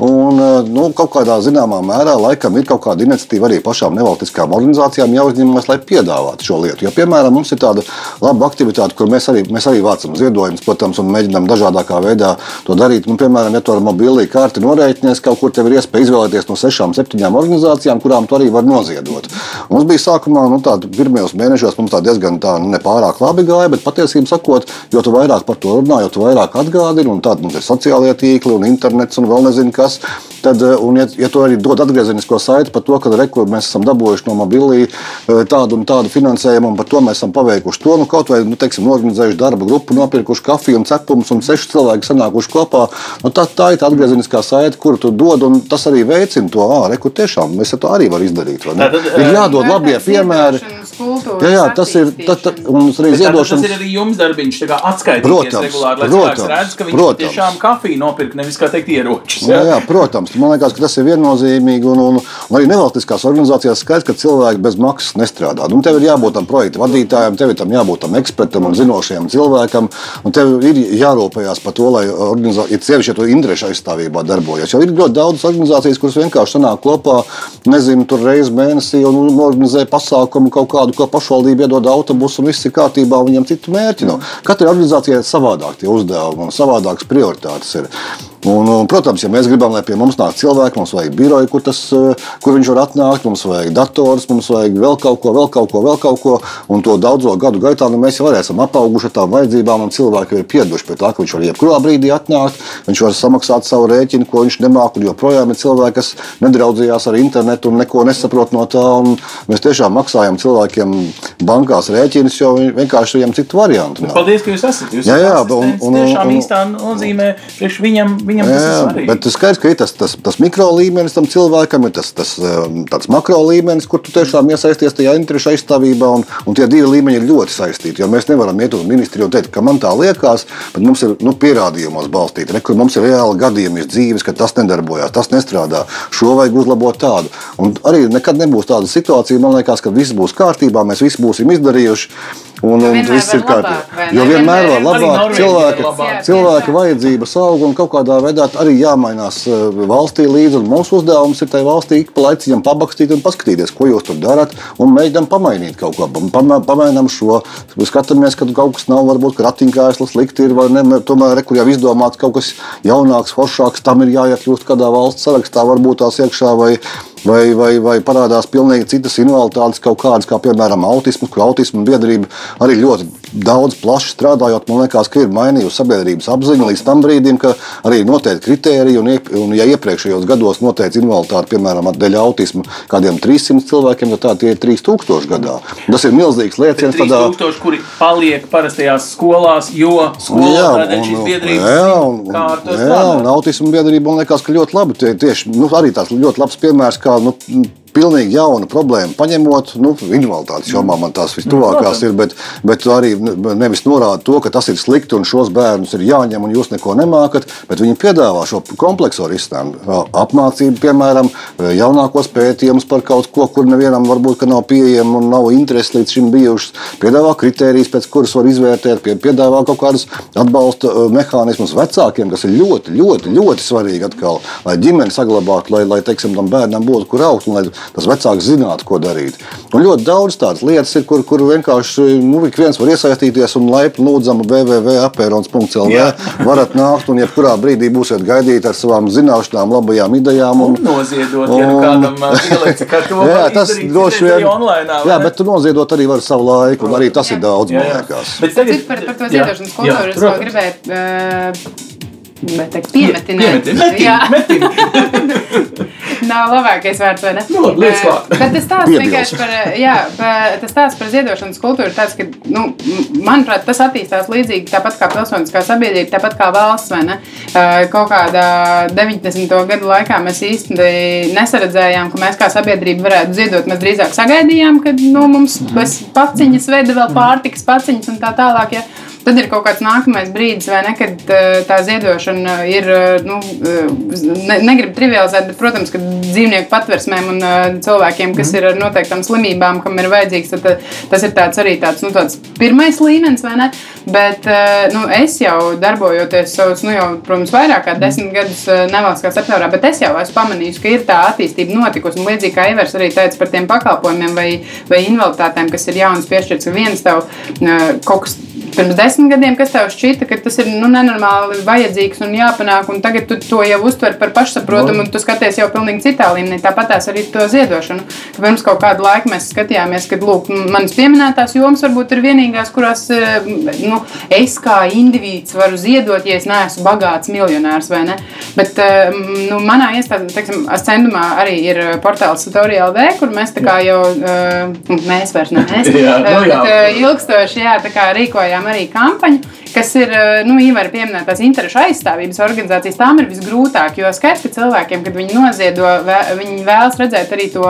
Un, nu, kaut kādā zināmā mērā laikam ir kaut kāda iniciatīva arī pašām nevalstiskām organizācijām jāuzņemas, lai piedāvātu šo lietu. Jo, piemēram, mums ir tāda laba aktivitāte, kur mēs arī, mēs arī vācam ziedojumus, protams, un mēģinām dažādākā veidā to darīt. Nu, piemēram, ja tu ar mobilī karti norēķinies, kaut kur tev ir iespēja izvēlēties no sešām, septiņām organizācijām, kurām tu arī vari noziedot. Mums bija sākumā, nu, tāda pirmajos mēnešos mums tā diezgan tā nepārāk labi gāja, bet patiesībā sakot, jo tu vairāk par to runā, jo tu vairāk atgādini, un tādi mums ir sociālie tīkli un internets un vēl nezinu kas. Tad, un, ja, ja tu arī dod atgriezenisko saiti par to, ka rekur, mēs esam dabūjuši no mobilī tādu un tādu finansējumu, un par to mēs esam paveikuši to, nu, kaut vai nu, teiksim, organizējuši darba grupu, nopirkuši kafiju un cepumus, un seši cilvēki sanākuši kopā. Nu, tā, tā ir tā atgriezeniskā saite, kuru tu dod, un tas arī veicina to ārā, kur tiešām mēs to arī varam izdarīt. Ir jādod labie piemēri. Jā, jā, tas ir. Tā, tā, un arī ziedošanas. Tas ir arī jums darbiņš, tā kā atskaitīties Protams, regulāri, lai protams, redz, ka viņš protams. Tiešām kafiju nopirka, nevis kā teikt ieročus. Jā, jā, protams, man liekas, ka tas ir viennozīmīgi. Un, un, un arī nevalstiskās organizācijās skaidrs, ka cilvēki bez maksas nestrādā. Nu, tev ir jābūt tam projekta vadītājam, tev ir tam jābūt tam ekspertam un zinošajam cilvēkam. Un tev ir jārūpējas par to, lai organizācija, sevišķi, ja tu interešu aizstāvībā darbojas. Jo ir ļoti daudz organizācijas, kuras vienkārši sanāk kopā, nezinu, tur reizes mēnesī un, organizē pasākumu kaut kādu, ko pašvaldība iedod autobusu un viss ir kārtībā, un viņam citu mērķi nav. Katrai organizācijai ir savādāk tie uzdevumi un savādākas prioritātes. Ir. Un, un, protams, ja mēs gribam, lai pie mums nāk cilvēki, mums vajag biroju, kur, tas, eh, kur viņš var atnākt, mums vajag dators, mums vajag vēl kaut ko, vēl kaut ko, vēl kaut ko. Un to daudzo gadu gaitā nu, mēs jau esam apauguši ar tām vajadzībām, un cilvēki ir pieraduši pie tā, ka viņš var jebkurā brīdī atnākt, viņš var samaksāt savu rēķinu, ko viņš nemāku. Un joprojām ir cilvēki, kas nedraudzījās ar internetu un neko nesaprot no tā. Un mēs tiešām maksājam cilvēkiem bankās rēķinus, jo viņi vienkārši viņam citu variantu nav. Paldies, ka jūs esat. Jūs Jā, jā, esat un- asistents. un- tiešām un- īstā nozīmē priekš viņam, viņam tas ir Jā, svarīgi. bet skaidrs, ka ir tas, tas, tas mikro līmenis tam cilvēkam, ir tas, tas um, tāds makro līmenis, kur tu tiešām iesaisties tajā interešu aizstāvībā. Un, un tie divi līmeņi ir ļoti saistīti. Jo mēs nevaram iet uz ministriju un teikt, ka man tā liekas, bet mums ir nu, pierādījumos balstīti. Re, mums ir reāli gadījumi iz dzīves, ka tas nedarbojās, tas nestrādā. Šo vajag uzlabot tādu. Un arī nekad nebūs tāda situācija, man liekas, ka viss būs kārtībā, mēs visi būsim izdarījuši. Un, Jo un viss ir kārtībā. Jo vienmēr var labāk. Cilvēki, cilvēki vajadzības aug un kaut kādā veidā arī jāmainās eh, valstī līdzi. Mūsu uzdevums ir tai valstī ik pa laiciņam pabakstīt un paskatīties, ko jūs tur darat, un mēģinām pamainīt kaut ko. Pama- Pamainām šo, skatāmies, ka kaut kas nav, varbūt ratiņkājs slikti ir, vai ne. Tomēr, re, kur jau izdomāts kaut kas jaunāks, foršāks, tam ir jāiekļūst kādā valsts sarakstā, varbūt tās iekšā. Vai, Vai, vai, vai parādās pilnīgi citas invaliditātes, kaut kādas, kā piemēram autisms, kur autisma biedrība arī ļoti daudz plaši strādājot. Man liekas, ka ir mainījusi sabiedrības apziņu līdz tam brīdim, ka arī ir noteikti kriteriji. Un, un ja iepriekšējos gados noteikti invaliditāte, piemēram, dēļ autisma kādiem 300 cilvēkiem, tad tā tie ir 3000 gadā. Tas ir milzīgs lieciens. Tādā, 3000, kuri paliek parastajās skolās, jo skolā tādēļ šīs biedrības jā, un, to jā, un autismu biedrība man liekas, ka ļoti labi. Tie, tieši nu, arī tāds ļoti labs piemērs, kā nu, pilnīgi jaunu problēmu paņemot. Nu, invaliditātes jomā man tās vistuvākās ir, bet, bet arī nevis norāda to, ka tas ir slikti un šos bērnus ir jāņem un jūs neko nemākat, bet viņi piedāvā šo kompleksu risinājumu. Apmācību, piemēram, jaunākos pētījumus par kaut ko, kur nevienam varbūt nav pieejama un nav interesi līdz šim bijušas. Piedāvā kritērijas, pēc kuras var izvērtēt, pie- piedāvā kaut kādus atbalsta mehānismus vecākiem, kas ir ļoti, ļoti, ļoti svarīgi atkal, lai ģimeni saglabātu, lai, lai teiksim, tam bērnam būtu kur augt un lai tas vecāks zinātu, ko darīt. Un ļoti daudz tādas lietas ir, kur, kur vienkārši nu, ik viens var iesaistīties un laipni lūdzam www.apērons.lv Jā. <laughs> varat nākt un jebkurā brīdī būsiet gaidīti ar savām zināšanām, labajām idejām. Un noziedot, ja nu kādam uh, pieliks, ka to <laughs> Jā, var tas izdarīt droši vien arī online. Jā, bet tu noziedot arī var savu laiku, un arī tas ir daudz, man liekas. Bet Tagad, par, par to ziedošanas kultūru es vēl gribēju uh, bet piemetināt. <laughs> Nav labākais vārds, vai ne? Nu. Bet tas Piebilst. vienkārši par, jā, par, tas tāds par ziedošanas kultūru, tāds, ka, nu, manuprāt, tas attīstās līdzīgi tāpat kā pilsoniskā sabiedrība, tāpat kā valsts, vai ne? Kaut kādā 90. gadu laikā mēs īsti nesaredzējām, ka mēs kā sabiedrība varētu ziedot. Mēs drīzāk sagaidījām, ka nu, mums bez paciņas veda vēl pārtikas paciņas un tā tālāk. Ja? Tad ir kaut kāds nākamais brīdis, vai ne, kad eh, tā ziedošana ir. eh, Nu, eh, ne, negribu trivializēt, bet, protams, ka dzīvnieku patversmēm un cilvēkiem, kas ir ar noteiktām slimībām, kam ir vajadzīgs, tad, tas ir tāds arī tāds, nu, tāds pirmais līmenis, vai ne? Bet nu, es jau darbojoties savus, nu, jau, protams, vairāk kā desmit gadus nevalstiskā sektorā, bet es jau esmu pamanījis, ka ir tā attīstība notikusi. Un līdzīgi kā Ivers arī teica par tiem pakalpojumiem vai, vai invaliditātēm, kas ir jaunas piešķirts, ka viens tev kaut kas pirms desmit gadiem, kas tev šķita, ka tas ir nu, nenormāli vajadzīgs un jāpanāk, un tagad tu to jau uztver par pašsaprotamu, un tu skaties jau pilnīgi citā līmenī. Tāpat tās arī to ziedošanu. Ka Pirms kaut kādu laiku mēs skatījāmies, ka lūk, manas pieminētās jomas varbūt ir vienīgās, kurās eh, nu, es kā indivīds varu ziedot, ja es neesmu bagāts miljonārs vai ne. Bet eh, nu, manā iestādē, teiksim, ascendumā arī ir portāls Satorija LV, kur mēs tā kā jau, eh, nu, mēs vairs ne mēs, <laughs> Jā, nu eh, jā. bet, eh, ilgstoši jā, tā kā rīkojām arī kampaņu, kas ir, nu, Ivar pieminēt tās interešu aizstāvības organizācijas. Tām ir visgrūtāk, jo skaidrs, ka cilvēkiem, kad viņi noziedo, viņi vēlas redzēt arī to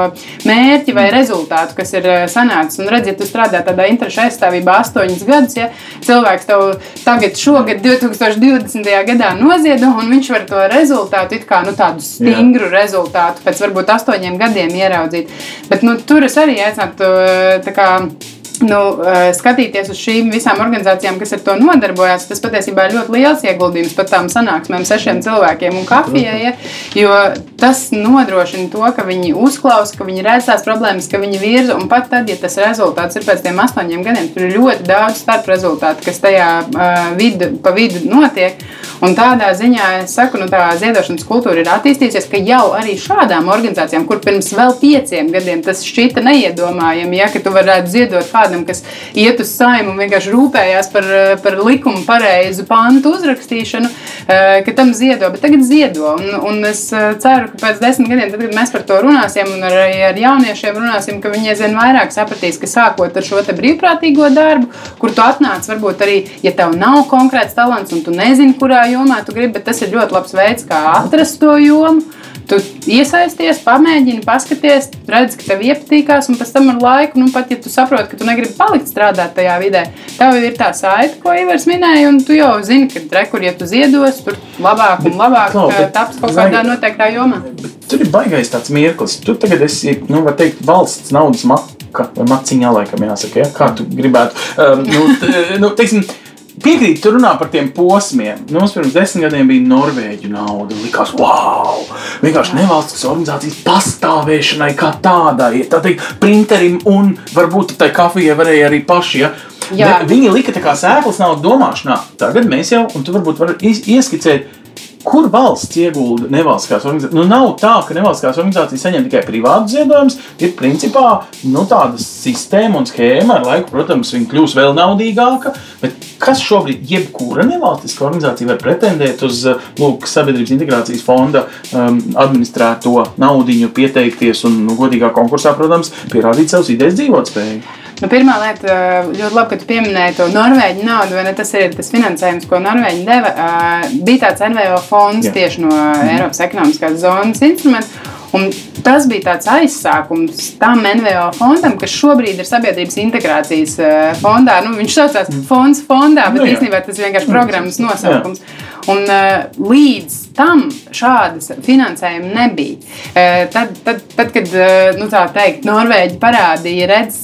mērķi vai rezultātu, kas ir sanācis. Un redziet, tu strādā tādā interešu aizstāvībā astoņus gadus, ja cilvēks tev tagad, šogad, 2020. gadā noziedo, un viņš var to rezultātu, it kā nu, tādu stingru Jā. rezultātu pēc varbūt astoņiem gadiem ieraudzīt. Bet nu, tur es arī aicinātu nu, eh, skatīties uz šīm visām organizācijām, kas ar to nodarbojas, tas patiesībā ir ļoti liels ieguldījums pat tām sanāksmēm, sešiem cilvēkiem un kafijai. Ja, jo tas nodrošina to, ka viņi uzklausa, ka viņi redz tās problēmas, ka viņi virza. Un pat tad, ja tas rezultāts ir pēc tiem astoņiem gadiem, tur ir ļoti daudz starp rezultātu, kas tajā uh, vidu, pa vidu notiek. Un tādā ziņā es saku, nu, tā ziedošanas kultūra ir attīstījusies, ka jau arī šādām organizācijām, kur pirms vēl pieciem gadiem tas šķita neiedomājami, ja, ka tu varētu ziedot kādam kādam, kas iet uz saimu un vienkārši rūpējās par, par likumu pareizu pantu uzrakstīšanu, eh, ka tam ziedo. Bet tagad ziedo. Un, un es eh, ceru, ka pēc desmit gadiem, tad, kad mēs par to runāsim un arī ar jauniešiem runāsim, ka viņi aizvien vairāk sapratīs, ka sākot ar šo brīvprātīgo darbu, kur tu atnāc, varbūt arī, ja tev nav konkrēts talants un tu nezini, kurā jomā tu gribi, bet tas ir ļoti labs veids, kā atrast to jomu. Tu iesaisties, pamēģini, paskaties, redz, ka tev iepatīkās, un pēc tam ar laiku, nu, pat ja tu saproti, ka tu negribi palikt strādāt tajā vidē, tev ir tā saite, ko Ivars minēja, un tu jau zini, ka rekur, ja tu ziedos, tur labāk un labāk bet, taps kaut kādā noteiktā jomā. Tur ir baigais tāds mirklis. Tu tagad esi, nu, var teikt, valsts naudas maka vai maciņā, laikam jāsaka, ja? kā tu gribētu. Um, nu, t, nu, teiksim, Piekrīt, tur runā par tiem posmiem. Nu, mums pirms desmit gadiem bija Norvēģija nauda. Likās, wow! Vienkārši nevalstiskas organizācijas pastāvēšanai kā tādai, tā teikt, printerim un varbūt tai kafijai varēja arī paši. Ja? Jā. Viņi lika tā kā sēklas naudu domāšanā. Tagad mēs jau, un tu varbūt vari ieskicēt, Kur valsts iegulda nevalstiskās organizācijas? Nu, nav tā, ka nevalstiskās organizācijas saņem tikai privātu ziedojumus. Ir principā nu, tāda sistēma un schēma. Ar laiku, protams, viņa kļūs vēl naudīgāka. Bet kas šobrīd, jebkura nevalstiskā organizācija var pretendēt uz lūk, sabiedrības integrācijas fonda um, administrēto naudu, pieteikties un nu, godīgā konkursā, protams, pierādīt savus idejas dzīvotspēju? Nu, pirmā lieta, ļoti labi, ka tu pieminēji to Norvēģu naudu, vai ne? Tas ir tas finansējums, ko Norvēģi deva. Bija tāds NVO fonds Jā. tieši no mhm. Eiropas ekonomiskās zonas instrumenta. Un tas bija tāds aizsākums tam NVO fondam, kas šobrīd ir sabiedrības integrācijas fondā. Nu, viņš saucās mhm. Fonds fondā, bet nu, īstenībā tas ir vienkārši programmas nosaukums. Jā. Un, uh, līdz tam šādas finansējuma nebija. Uh, tad, tad, tad, kad uh, nu, teikt, Norvēģi parādīja, redz,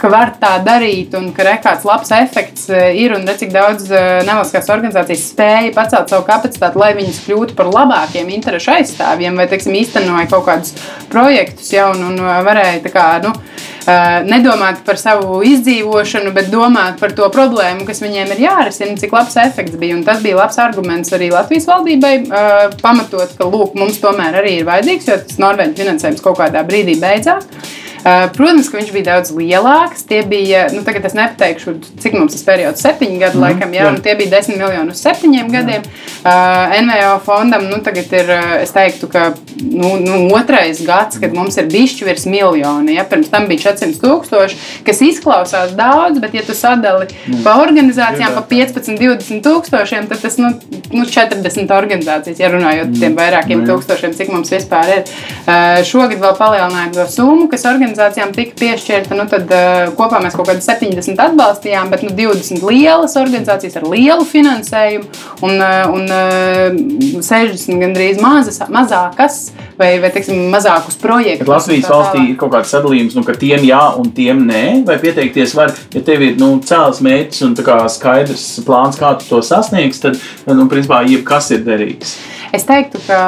ka var tā darīt un ka kāds labs efekts eh, ir un cik daudz eh, nevalstiskās organizācijas spēja pacelt savu kapacitāti, lai viņas kļūtu par labākiem interešu aizstāvjiem vai teiksim, īstenoja kaut kādus projektus jau un, un varēja kā, nu, nedomāt par savu izdzīvošanu, bet domāt par to problēmu, kas viņiem ir jārisina, cik labs efekts bija. Un tas bija labs arguments arī Latvijas valdībai, pamatot, ka lūk, mums tomēr arī ir vajadzīgs, jo tas Norvēģis finansējums kaut kādā brīdī beidzās. Eh, protams, ka viņš bija daudz lielāks. Tie bija, nu, tagad es nepateikšu, cik mums tas periods, septiņi gadi, mm, laikam, jā, jā. Nu, tie bija desmit miljoni uz septiņiem gadiem. Uh, eh, NVO fondam, nu, tagad ir, eh, es teiktu, ka nu, nu, otrais gads, kad mums ir bišķi virs miljoni. Ja? Pirms tam bija 400 tūkstoši, kas izklausās daudz, bet, ja tu sadali mm. pa organizācijām pa 15, 20 tūkstošiem, tad tas nu, nu, 40 organizācijas, ja runājot par mm. tiem vairākiem mm. tūkstošiem, cik mums vispār ir. Uh, šogad vēl palielinājām to summu, kas organizācijām organizācijām tika piešķirta, nu tad uh, kopā mēs kaut kādā 70 atbalstījām, bet nu, 20 lielas organizācijas ar lielu finansējumu un, uh, un uh, 60 gandrīz mazas, mazākas vai, vai teiksim, mazākus projektus. Bet Latvijas valstī ir kaut kāds sadalījums, nu, ka tiem jā un tiem nē, vai pieteikties var, ja tev ir nu, cēls mērķis un skaidrs plāns, kā tu to sasniegsi, tad, nu, principā, jebkas ir derīgs. Es teiktu, ka,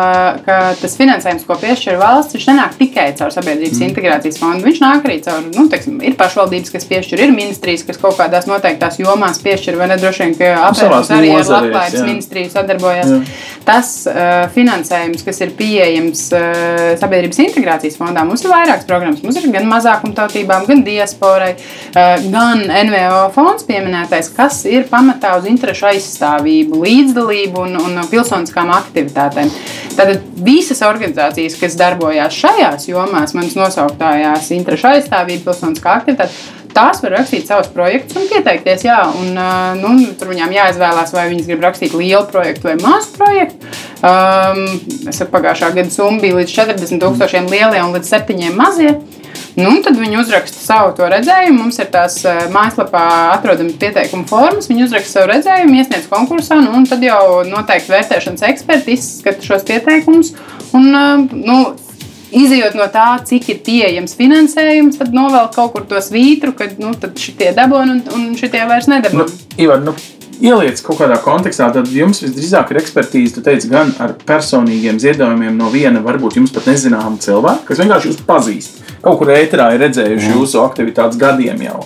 ka tas finansējums, ko piešķir valsts, viņš nenāk tikai caur sabiedrības mm. integrācijas fondu. Viņš nāk arī caur, nu, teiksim, ir pašvaldības, kas piešķir, ir ministrijas, kas kaut kādās noteiktās jomās piešķir, vai ne droši vien, ka apvērums arī ar labklājības ministriju sadarbojas. Jā. Tas uh, finansējums, kas ir pieejams uh, sabiedrības integrācijas fondā, mums ir vairākas programmas. Mums ir gan mazākumtautībām, gan diasporai, uh, gan NVO fonds pieminētais, kas ir pamatā uz interešu aizstāvību, līdzdalību un, un pilsoniskām aktivitātēm aktivitātēm. Tātad visas organizācijas, kas darbojās šajās jomās, manas nosauktājās interešu aizstāvība, pilsoniskā aktivitāte, tās var rakstīt savus projektus un pieteikties. Jā, un, nu, tur viņām jāizvēlās, vai viņas grib rakstīt lielu projektu vai mazu projektu. Um, es pagājušā gada summa bija līdz 40 tūkstošiem lielie un līdz 7 mazie. Nu, tad viņi uzraksta savu to redzējumu. Mums ir tās mājaslapā atrodams pieteikuma formas. Viņi uzraksta savu redzējumu, iesniedz konkursā, nu, un tad jau noteikti vērtēšanas eksperti izskata šos pieteikumus. Un, nu, Izejot no tā, cik ir pieejams finansējums, tad novēl kaut kur to svītru, ka nu, šitie dabūna un, un šitie vairs nedabūna. Nu, Ivar, nu, ieliec kaut kādā kontekstā, tad jums visdrīzāk ir ekspertīze, tu teici, gan ar personīgiem ziedojumiem no viena, varbūt jums pat nezināma cilvēka, kas vienkārši jūs pazīst. Kaut kur ēterā ir redzējuši mm. jūsu aktivitātes gadiem jau.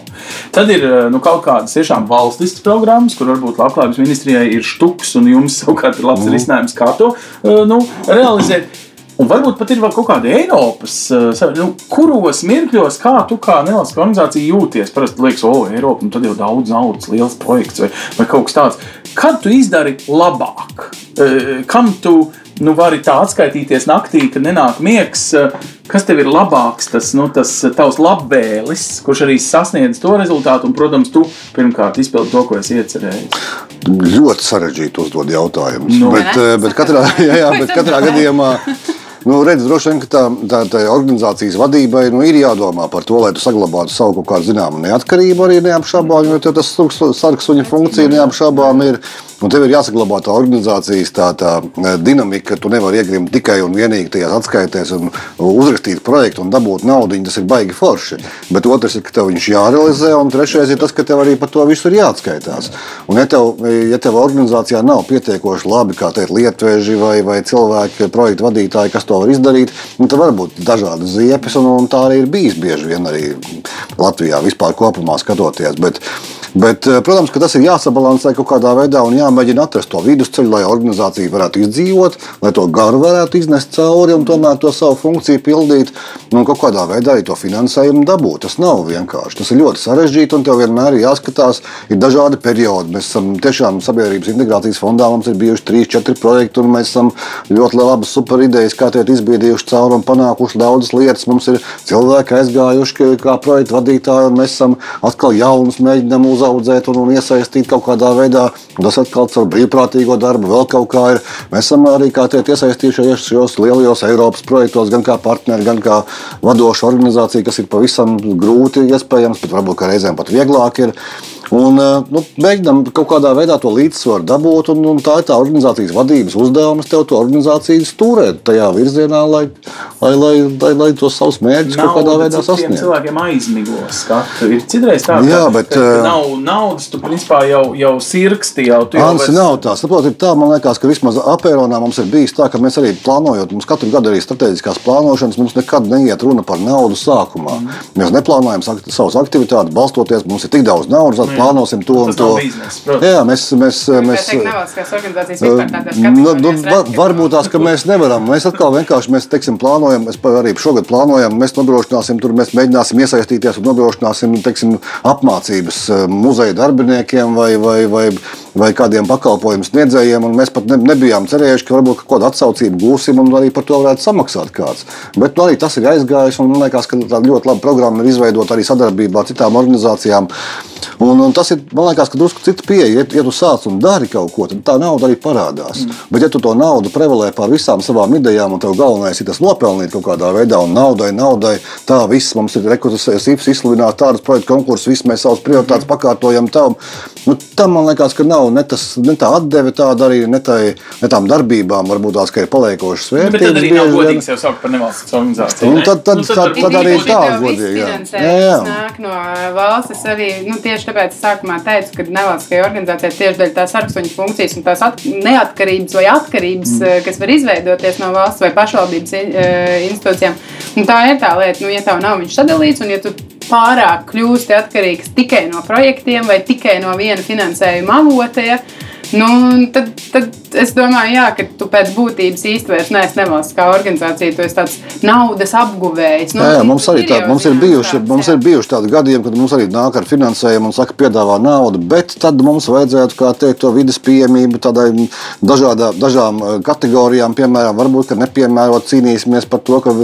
Tad ir nu, kaut kādas tiešām valstiskas programmas, kur varbūt Labklājības ministrijai ir štuks, un jums <laughs> savukārt ir labs mm. risinājums, kā to nu, realizēt. Un varbūt pat ir vēl kaut kāda Eiropas, eh, nu, kuros mirkļos, kā tu kā nevalstiskā organizācija jūties. Parasti liekas, o, Eiropa, nu tad jau daudz naudas, liels projekts vai, vai kaut kas tāds. Kad tu izdari labāk? Eh, kam tu nu, vari tā atskaitīties naktī, kad nenāk miegs? Eh, kas tev ir labāks, tas, nu, tas tavs labvēlis, kurš arī sasniedz to rezultātu, un, protams, tu pirmkārt izpildi to, ko esi iecerējis? Ļoti sarežģīti uzdod jautājumus. Nu, bet, bet, katrā, <laughs> jā, jā, bet katrā gadījumā <laughs> <laughs> Nu, redz, droši vien, ka tā, tā, tā organizācijas vadībai nu, ir jādomā par to, lai tu saglabātu savu kaut kādu zināmu neatkarību arī neapšaubām, jo tas sargs viņa funkcija neapšaubām ir. Un tev ir jāsaglabā tā organizācijas tā, tā e, dinamika, ka tu nevari iegrimt tikai un vienīgi tajās atskaitēs un uzrakstīt projektu un dabūt naudu. Tas ir baigi forši. Bet otrs ir, ka tev viņš jārealizē, un trešais ir tas, ka tev arī par to visu ir jāatskaitās. Un ja tev, ja tev organizācijā nav pietiekoši labi, kā teikt, lietvēži vai, vai cilvēki, projektu vadītāji, kas to var izdarīt, nu, tad var būt dažādas ziepes, un, un tā arī ir bijis bieži vien arī Latvijā vispār kopumā skatoties. Bet, Bet, eh, protams, ka tas ir jāsabalansē kaut kādā veidā un jāmēģina atrast to vidusceļu, lai organizācija varētu izdzīvot, lai to garu varētu iznest cauri un tomēr to savu funkciju pildīt. Un kaut kādā veidā arī to finansējumu dabūt. Tas nav vienkārši. Tas ir ļoti sarežģīti un tev vienmēr ir jāskatās. Ir dažādi periodi. Mēs esam tiešām sabiedrības integrācijas fondā. Mums ir bijuši trīs, četri projekti, un mēs esam ļoti labas super idejas, kā tiek izbiedījuši cauri un panākuši daudzas lietas. Mums ir cilvēki aizgājuši kā projektu vadītāji, un mēs esam atkal jaunus mēģinām uzaudzēt un, un iesaistīt kaut kādā veidā. Tas atkal ar brīvprātīgo darbu vēl kaut kā ir. Mēs esam arī iesaistījušies šajos lielajos Eiropas projektos, gan kā partneri, gan kā vadoša organizācija, kas ir pavisam grūti iespējams, bet varbūt reizēm pat vieglāk ir. Un, nu, mēģinām kaut kādā veidā to līdzsvaru dabūt, un, un tā ir tā organizācijas vadības uzdevums tev to organizāciju stūrēt tajā virzienā, lai, lai, lai, lai, lai tos savus mērķus kaut kādā veidā sasniegtu. Cilvēkiem aizmigos skatu. Ir citreiz tā, Jā, ka, bet, ka, ka nav naudas, tu principā jau, jau sirksti. Jau, jau Ansi, vairs... nav tā. Saprot, tā, man liekas, ka vismaz apēronā mums ir bijis tā, ka mēs arī plānojot, mums katru gadu arī strateģiskās plānošanas, mums nekad neiet runa par naudu sākumā. Mm. Mēs neplānojam savas aktivitātes balstoties, mums ir tik daudz naudas plānosim to un to. Biznes, jā, mēs. mēs, mēs nu, nu, varbūt tās, ka mēs nevaram. Mēs atkal vienkārši mēs, teiksim, plānojam, mēs arī šogad plānojam, mēs nodrošināsim, tur mēs mēģināsim iesaistīties un nodrošināsim teiksim, apmācības eh, muzeja darbiniekiem vai, vai, vai, vai kādiem pakalpojumu sniedzējiem. Mēs pat ne, nebijām cerējuši, ka varbūt kādu atsaucību gūsim un arī par to varētu samaksāt kāds. Bet nu, arī tas ir aizgājis man liekas, ka tā ļoti laba programma ir izveidota arī sadarbībā ar citām organizācijām. Un, un tas ir, man liekas, ka drusku cita pieeja. Ja, ja tu sāc un dari kaut ko, tad tā nauda arī parādās. Mm. Bet, ja tu to naudu prevalē pār visām savām idejām, un tev galvenais ir tas nopelnīt kaut kādā veidā, un naudai, naudai, tā viss mums ir rekursus, izsludināt tādus projektu konkursus, viss mēs savus prioritātes mm. pakārtojam tam. Nu, tam man liekas, ka nav ne, tas, ne tā atdeve tāda arī, ne, tā, ne tām darbībām, varbūt tās, ka ir paliekošas vērtības. Bet tad arī nav godīgi sev saukt par nevalsts organizāciju. Un tad, tad, nu, tad, tad, tad arī tā godīgi. Jā, jā. jā. nāk no valsts arī, nu, tieši tāpēc sākumā teicu, ka nevalstiskajai organizācijai tieši dēļ tās arkstuņu funkcijas un tās neatkarības vai atkarības, mm. Eh, kas var izveidoties no valsts vai pašvaldības eh, institūcijām. Un tā ir tā lieta, nu, ja tev nav viņš sadalīts un ja tu pārāk kļūsti atkarīgs tikai no projektiem vai tikai no viena finansējuma avota. Ja, Nu, tad, tad es domāju, jā, ka tu pēc būtības vairs neesi nevalstiskā organizācija. Tu esi tāds naudas apguvējs. Nu, Jā, jā, mums arī ir tā, jau mums ir, bijuši, tāds, mums ir bijuši tādi gadījumi, kad mums arī nāk ar finansējumu un saka, piedāvā naudu, bet tad mums vajadzētu kā teikt, to vidas pieejamību tādai dažādā, dažām eh, kategorijām. Piemēram, varbūt ka nepiemērot cīnīsimies par to, ka,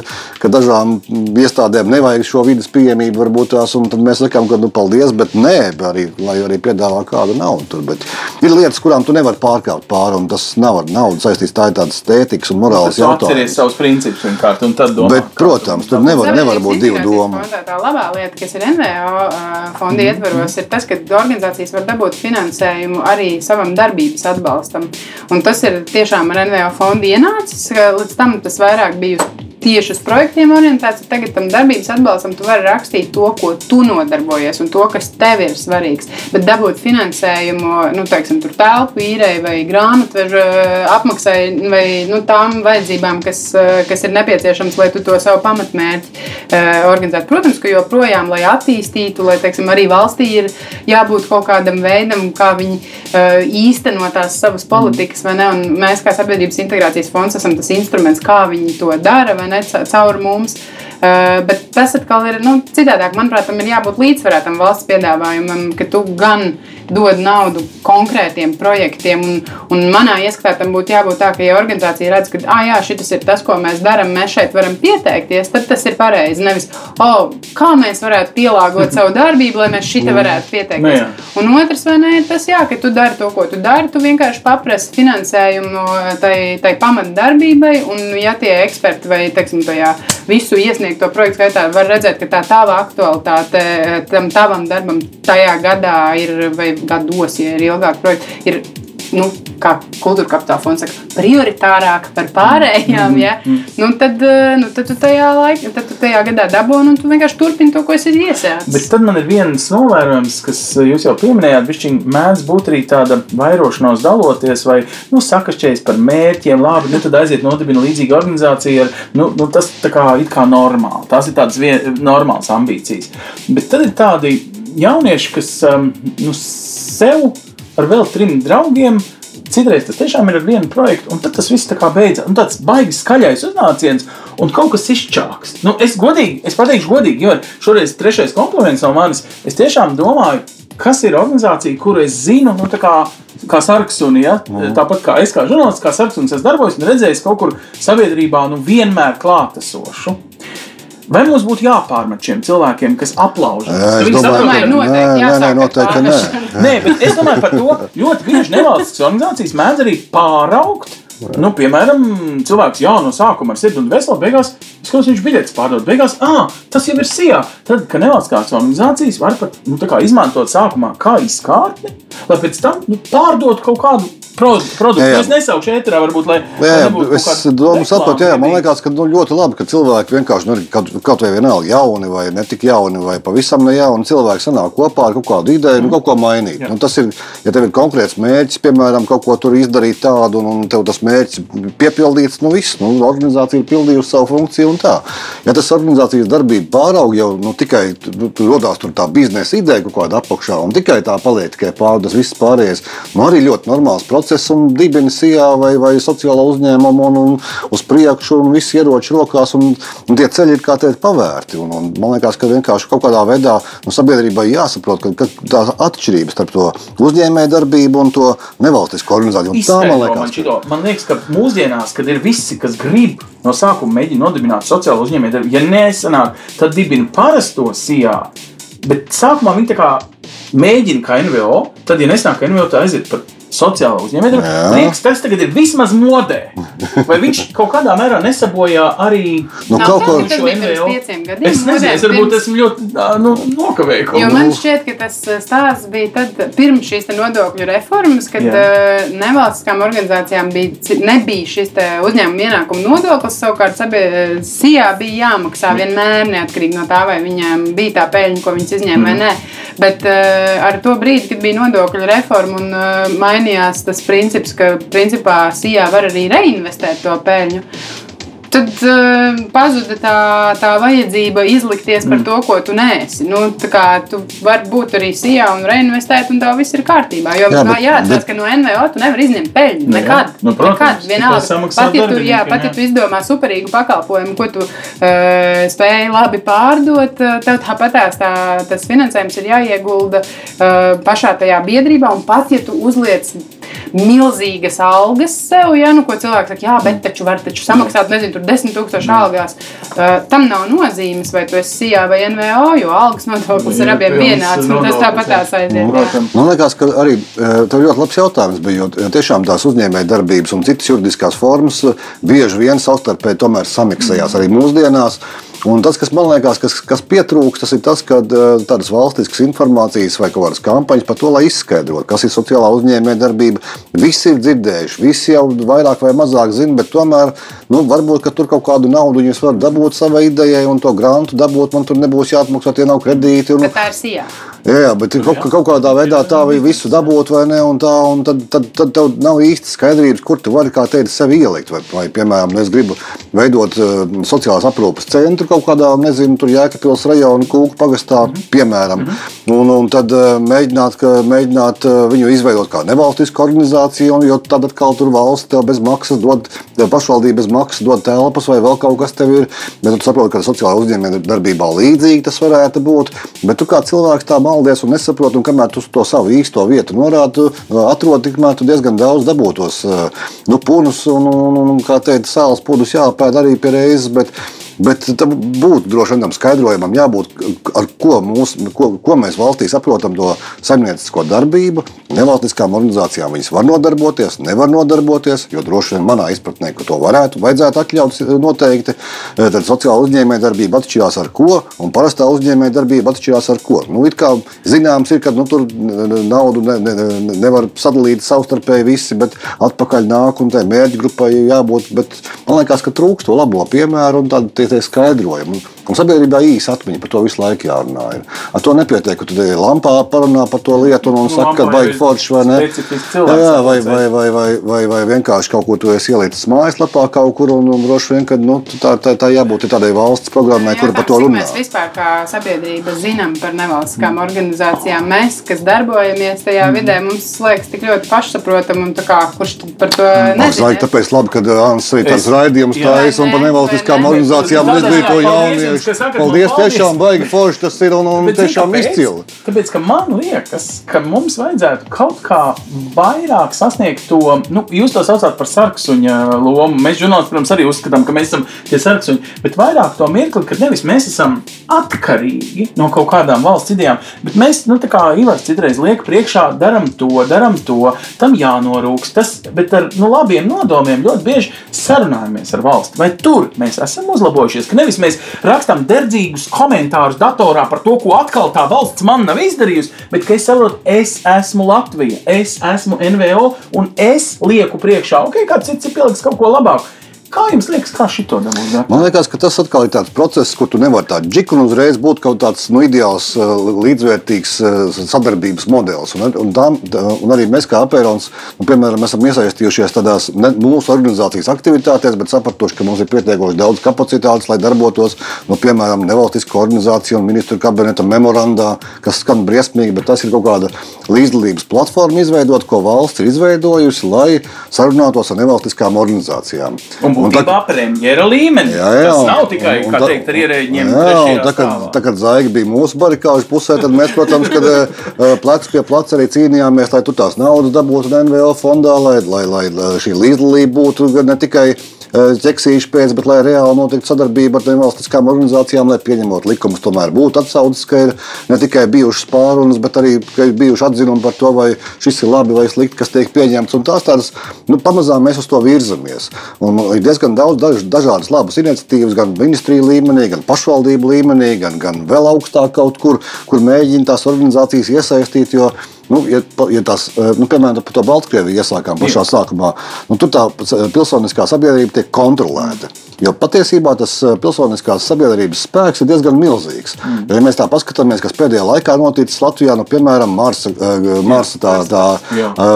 ka dažām iestādēm nevajag šo vidas pieejamību, varbūt tās, un tad mēs sakām, ka nu, paldies, bet nē, arī, lai arī piedāvā kādu naudu. Tur. Bet ir lietas, kurām tu nevari pārkāpt pāri, un tas nav ar naudu saistīts. Tā ir tāda stētikas un morāls jautājums. savus principus pirmkārt, un tad domā. Bet, protams, tur nevar, nevar būt divu domu. Tā labā lieta, kas ir NVO ā, fonda ietvaros, ir tas, ka organizācijas var dabūt finansējumu arī savam darbības atbalstam. Un tas ir tiešām ar NVO fondu ienācis. Līdz tam tas vairāk bija tieši uz projektiem orientēts. Tagad tam darbības atbalstam tu vari rakstīt to, ko tu nodarbojies un to, kas tev ir svarīgs. Bet dabūt finansējumu, nu, teiksim, tur telpu īrei vai grāmatvežu apmaksai vai nu, tām vajadzībām, kas, eh, kas ir nepieciešams, lai tu to savu pamatmērķi eh, organizētu. Protams, ka joprojām, lai attīstītu, lai teiksim, arī valstī ir jābūt kaut kādam veidam, kā viņi eh, īsteno tās savas politikas, vai ne? Un mēs, kā sabiedrības integrācijas fonds, esam tas instruments, kā viņi to dara, vai ne, ca- caur mums. Uh, bet tas atkal ir nu, citādāk. Manuprāt, tam ir jābūt līdzsvarētam valsts piedāvājumam, ka tu gan dod naudu konkrētiem projektiem, un, un manā ieskatā tam būtu jābūt tā, ka, ja organizācija redz, ka ah, jā, šis ir tas, ko mēs darām, mēs šeit varam pieteikties, tad tas ir pareizi. Nevis, oh, kā mēs varētu pielāgot savu <laughs> darbību, lai mēs varētu Nu, pieteikties. jā. Un otrs, vai ne, ir tas, jā, ka tu dari to, ko tu dari. Tu vienkārši paprasti finansējumu tai, tai pamatdarbībai, un ja tie eksperti vai teiksim, tajā visu iesniegto projektu skaitā var redzēt, ka tā tava aktualitāte tam tavam darbam tajā gadā ir, vai gados, ja ir ilgāk projekti, ir nu, kā kultūra kapitāla fonds saka, prioritārāk par pārējām, ja? nu, tad, eh, nu, tad tu tajā, laik, tad tu tajā gadā dabūni un tu vienkārši turpini to, ko esi iesācis. Bet tad man ir viens novērojums, kas eh, jūs jau pieminējāt, viņš mēdz būt arī tāda vairošanās daloties, vai nu, sakašķējas par mērķiem. Labi, nu, tad aiziet nodibina līdzīga organizācija. Ar, nu, nu, tas tā kā, it kā normāli. Tās ir tādas vien, normālas ambīcijas. Bet tad ir tādi jaunieši, kas um, nu, sev ar vēl trim draugiem. Citreiz tas tiešām ir ar vienu projektu, un tad tas viss tā kā beidzās. Un tāds baigs skaļais uznāciens, un kaut kas izčāks. Nu, es godīgi, es pateikšu godīgi, jo šoreiz trešais kompliments no manis. Es tiešām domāju, kas ir organizācija, kuru es zinu, nu, tā kā, kā sarksunis. Ja? Tāpat kā es kā žurnālists, kā sarksunis, es darbojos un redzēju kaut kur sabiedrībā nu, vienmēr klātesošu. Vai mums būtu jāpārmet šiem cilvēkiem, kas aplauž? Jā, es domāju, ka noteikti nē, nē, noteikti, nē. Nē, bet es domāju par to, ļoti bieži nevalstiskas organizācijas mēdz arī pāraugt. Nu, piemēram, cilvēks jau no sākuma ar sirdi un veselu, beigās skatos, viņš biļetes pārdod. Beigās, ah, tas jau ir sijā. Tad, kad nevalstiskās organizācijas var pat nu, tā kā izmantot sākumā kā izkārtni, lai pēc tam nu, pārdot kaut kādu produktu. Jā, jā. Es nesaukšu ēterā, varbūt, lai, lai Jā, jā, nebūtu es domāju, saprotu, jā, man reklāma. liekas, ka nu, ļoti labi, ka cilvēki vienkārši nu, kaut, kaut vai vienalga jauni, vai ne tik jauni, vai pavisam ne jauni. Cilvēki sanāk kopā ar kaut kādu ideju, nu, kaut ko mainīt. Jā. Nu, tas ir, ja tev ir konkrēts mērķis, piemēram, kaut ko tur izdarīt tādu, un, un tev tas mērķis piepildīts, nu viss, nu, organizācija ir pildījusi savu funkciju un tā. Ja tas organizācijas darbība pāraug jau nu, tikai nu, tur rodās tur tā biznesa ideja kaut kāda apakšā, un tikai tā paliek tikai pāri, tas viss pārējais. Nu, arī ļoti normāls process un dibina sijā vai, vai sociālā uzņēmuma un, un uz priekšu, un viss ieroči rokās, un, un tie ceļi ir kā teikt pavērti. Un, un man liekas, ka vienkārši kaut kādā veidā nu, sabiedrībai jāsaprot, ka, ka tā atšķirība starp to uzņēmēju darbību un to nevalstisko organizāciju. Un Tā man man, liekas, ka šito. man liekas, ka mūsdienās, kad ir visi, kas grib no sākuma mēģina nodibināt sociālo uzņēmēju, ja nesanāk, tad dibina parasto sijā. Bet sākumā viņi tā kā mēģina kā NVO, tad, ja nesanāk kā NVO, tad aiziet par sociālo uzņēmēju. Jā. Liekas, tas tagad ir vismaz modē. Vai viņš kaut kādā mērā nesabojā arī nu, Nav kaut tā, ko ka tas bija pirms pieciem gadiem, Es nezinu, es varbūt pirms- esmu ļoti nu, nokavēju kaut Jo man šķiet, ka tas stāsts bija tad, pirms šīs nodokļu reformas, kad Jā. nevalstiskām organizācijām bija, nebija šis uzņēmuma ienākuma nodoklis. Savukārt, SIA bija jāmaksā vienmēr, neatkarīgi no tā, vai viņiem bija tā peļņa, ko viņas izņēma vai nē. Bet uh, ar to brīdi, kad bija nodokļu reforma un uh, mainījās tas princips, ka principā SIA var arī reinvestēt to peļņu. Tad uh, pazuda tā, tā vajadzība izlikties par mm. to, ko tu nēsi. Nu, kā, tu vari būt arī SIA un reinvestēt, un tev viss ir kārtībā. Jo jā, bet, jāatcerās, bet... ka no NVO tu nevari izņemt peļņu. Nu, nekad. Nu, protams, nekad. Vienalga. Pat ja, tu, jā, pat ja tu izdomā superīgu pakalpojumu, ko tu uh, spēj labi pārdot, tev tāpatās tā, tas finansējums ir jāiegulda uh, pašā tajā biedrībā, un pat ja tu uzliec milzīgas algas sev, ja nu, ko cilvēks saka, jā, bet taču var taču samaksāt, nezinu, tur 10 tūkstoši algās. Uh, tam nav nozīmes, vai tu esi SIA vai NVO, jo algas nodoklis ar abiem vienāds, un tas tāpat tās aiziet. Man liekas, ka arī tev ļoti labs jautājums bija, jo tiešām tās uzņēmēja darbības un citas juridiskās formas bieži vien savstarpēji tomēr samiksējās arī mūsdienās. Un tas, kas man liekas, kas, kas pietrūkst, tas ir tas, ka eh, tādas valstiskas informācijas vai kaut kādas kampaņas par to, lai izskaidrotu, kas ir sociālā uzņēmējdarbība. Visi ir dzirdējuši, visi jau vairāk vai mazāk zina, bet tomēr nu, varbūt tur kaut kādu naudu jūs varat dabūt savai idejai, un to grantu dabūt. Man tur nebūs jāatmaksā, tie nav kredīti. Un, tā ir sijā. Jā, jā, bet kaut, kaut kādā veidā tā vai visu dabūt, vai ne? Un tā, un tad, tad, tad tev nav īsti skaidrības, kur tu vari, kā teikt, sevi ielikt. Vai, vai piemēram, es gribu veidot uh, sociālās aprūpes centru kaut kādā, nezinu, tur Jēkabpils rajona kūku pagastā, mm -hmm. piemēram. Mm -hmm. un, un tad uh, mēģināt, ka, mēģināt uh, viņu izveidot kā nevalstisku organizāciju, jo tad atkal tur valsts tev bez maksas dod, pašvaldība bez maksas dod telpas vai vēl kaut kas tev ir. Bet tu saproti, ka sociālā uzņēmējuma darbībā līdzīgi tas varētu būt. Bet tu kā cilvēks tā maldies un nesaproti, un kamēr tu to savu īsto vietu norādi, atrodi, tikmēr tu diezgan daudz dabūtos nu, punus un, un, un, kā teikt, sāls pudus jāpēd arī pie reizes. Bet, Bet tam būtu droši vien tam skaidrojumam, jābūt, ar ko, mūs, ko, ko mēs valstī saprotam to saimniecisko darbību. Nevalstiskām organizācijām viņas var nodarboties, nevar nodarboties, jo droši vien manā izpratnē, ka to varētu, vajadzētu atļaut noteikti. Tad sociāla uzņēmēja darbība atšķirās ar ko, un parastā uzņēmēja darbība atšķirās ar ko. Nu, kā zināms, ir, ka nu, tur naudu ne, ne, nevar sadalīt savstarpēji visi, bet atpakaļ nāk un tai mērķa grupai jābūt. Bet man liekas, ka trūkst to labo piemēru un tādu tie skaidrojumu. Un sabiedrībā īsa atmiņa par to visu laiku jārunā. Ir. Ar to nepietiek, ka tu te lampā parunā par to lietu un, un nu, saka, ka baigi forši vai ne. Jā, vai, vai, vai, vai, vai, vai vienkārši kaut ko tu esi ielicis mājaslapā kaut kur un, un droši vien, ka nu, tā, tā, tā jābūt tādai valsts programmai, kura par to runā. Mēs vispār kā sabiedrība zinām par nevalstiskām mm. organizācijām. Mēs, kas darbojamies tajā mm. vidē, mums liekas tik ļoti pašsaprotam un tā kā, kurš par to mm. nezina. Tāpēc labi, ka Ants arī tāds raidījums taisa un par nevalstiskām organizācijām un izglīto jauniešu jaunieši. Saka, paldies, paldies, tiešām baigi forši tas ir un, un Bet, tiešām izcili. Tāpēc, ka man liekas, ka mums vajadzētu kaut kā vairāk sasniegt to, nu, jūs to saucat par sarksuņa lomu. Mēs, žurnālisti, protams, arī uzskatām, ka mēs esam tie sarksuņi, bet vairāk to mirkli, ka nevis mēs esam atkarīgi no kaut kādām valsts idejām, bet mēs, nu, tā kā Ivars citreiz liek priekšā, daram to, daram to, tam jānorūks, tas, bet ar, nu, labiem nodomiem ļoti bieži sarunājamies ar valsti. Vai tur mēs esam uzlabojušies, ka nevis mēs rakstām rakstam derdzīgus komentārus datorā par to, ko atkal tā valsts man nav izdarījusi, bet es saprotu, es esmu Latvija, es esmu NVO un es lieku priekšā, ok, kāds cits ir pieliks kaut ko labāku. Kā jums liekas, kā šī to dabūt? Man liekas, ka tas atkal ir tāds process, kur tu nevari tādu džiku un uzreiz būt kaut tāds nu, ideāls, eh, līdzvērtīgs eh, sadarbības modelis. Un, un, tā, un arī mēs, kā apērons, nu, piemēram, esam iesaistījušies tādās ne, mūsu organizācijas aktivitātēs, bet sapratuši, ka mums ir pietiekoši daudz kapacitātes, lai darbotos, nu, piemēram, nevalstisko organizāciju un ministru kabineta memorandā, kas skan briesmīgi, bet tas ir kaut kāda līdzdalības platforma izveidot, ko valsts ir izveidojusi, lai sarunātos ar nevalstiskām organizācijām. Un būtībā premjera līmenī. Jā, jā, tas nav tikai un, un, tā, teikt, ar ierēģiem. Jā, tā, kad, tā, kad Zaiga bija mūsu barikāžu pusē, tad mēs, protams, kad eh, plec pie pleca arī cīnījāmies, lai tu tās naudas dabūtu NVO fondā, lai, lai, lai šī līdzdalība būtu ne tikai Eh, ķeksīšu pēc, bet lai reāli notiktu sadarbība ar nevalstiskām organizācijām, lai pieņemot likumus, tomēr būtu atsaucis, ka ir ne tikai bijušas pārunas, bet arī bijuši atzinumi par to, vai šis ir labi vai slikti, kas tiek pieņemts. Un tās tādas, nu, pamazām mēs uz to virzamies. Un ir diezgan daudz daž, dažādas labas iniciatīvas, gan ministriju līmenī, gan pašvaldību līmenī, gan, gan vēl augstāk kaut kur, kur mēģina tās organizācijas iesaistīt. Jo Nu, ja, ja tās, eh, nu, piemēram, par to Baltkrieviju iesākām pašā sākumā, nu, tur tā pilsoniskā sabiedrība tiek kontrolēta. Jo patiesībā tas eh, pilsoniskās sabiedrības spēks ir diezgan milzīgs. Mm. Ja mēs tā paskatāmies, kas pēdējā laikā noticis Latvijā, nu, piemēram, Marsa, eh, Marsa tā, tā, tā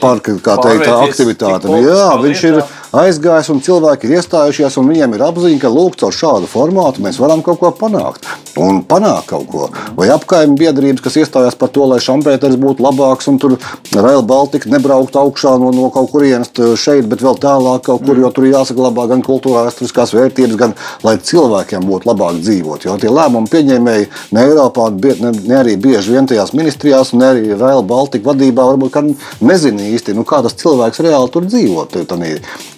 parka, kā teikt, tā aktivitāte. Jā, viņš ir aizgājis, un cilvēki ir iestājušies, un viņiem ir apziņa, ka lūk, caur šādu formātu mēs varam kaut ko panākt. Un panākt kaut ko. Vai apkaimē biedrības, kas iestājās par to, lai Šampēters būtu labāks, un tur Rail Baltica nebrauktu augšā no, no kaut kurienes šeit, bet vēl tālāk kaut kur, jo tur ir jāsaglabā gan kultūrā vēsturiskās vērtības, gan lai cilvēkiem būtu labāk dzīvot. Jo tie lēmumu pieņēmēji ne Eiropā, ne, ne arī bieži vien tajās ministrijās, ne arī Rail Baltica vadībā varbūt nezina īsti, nu, kā tas cilvēks reāli tur dzīvo, tajā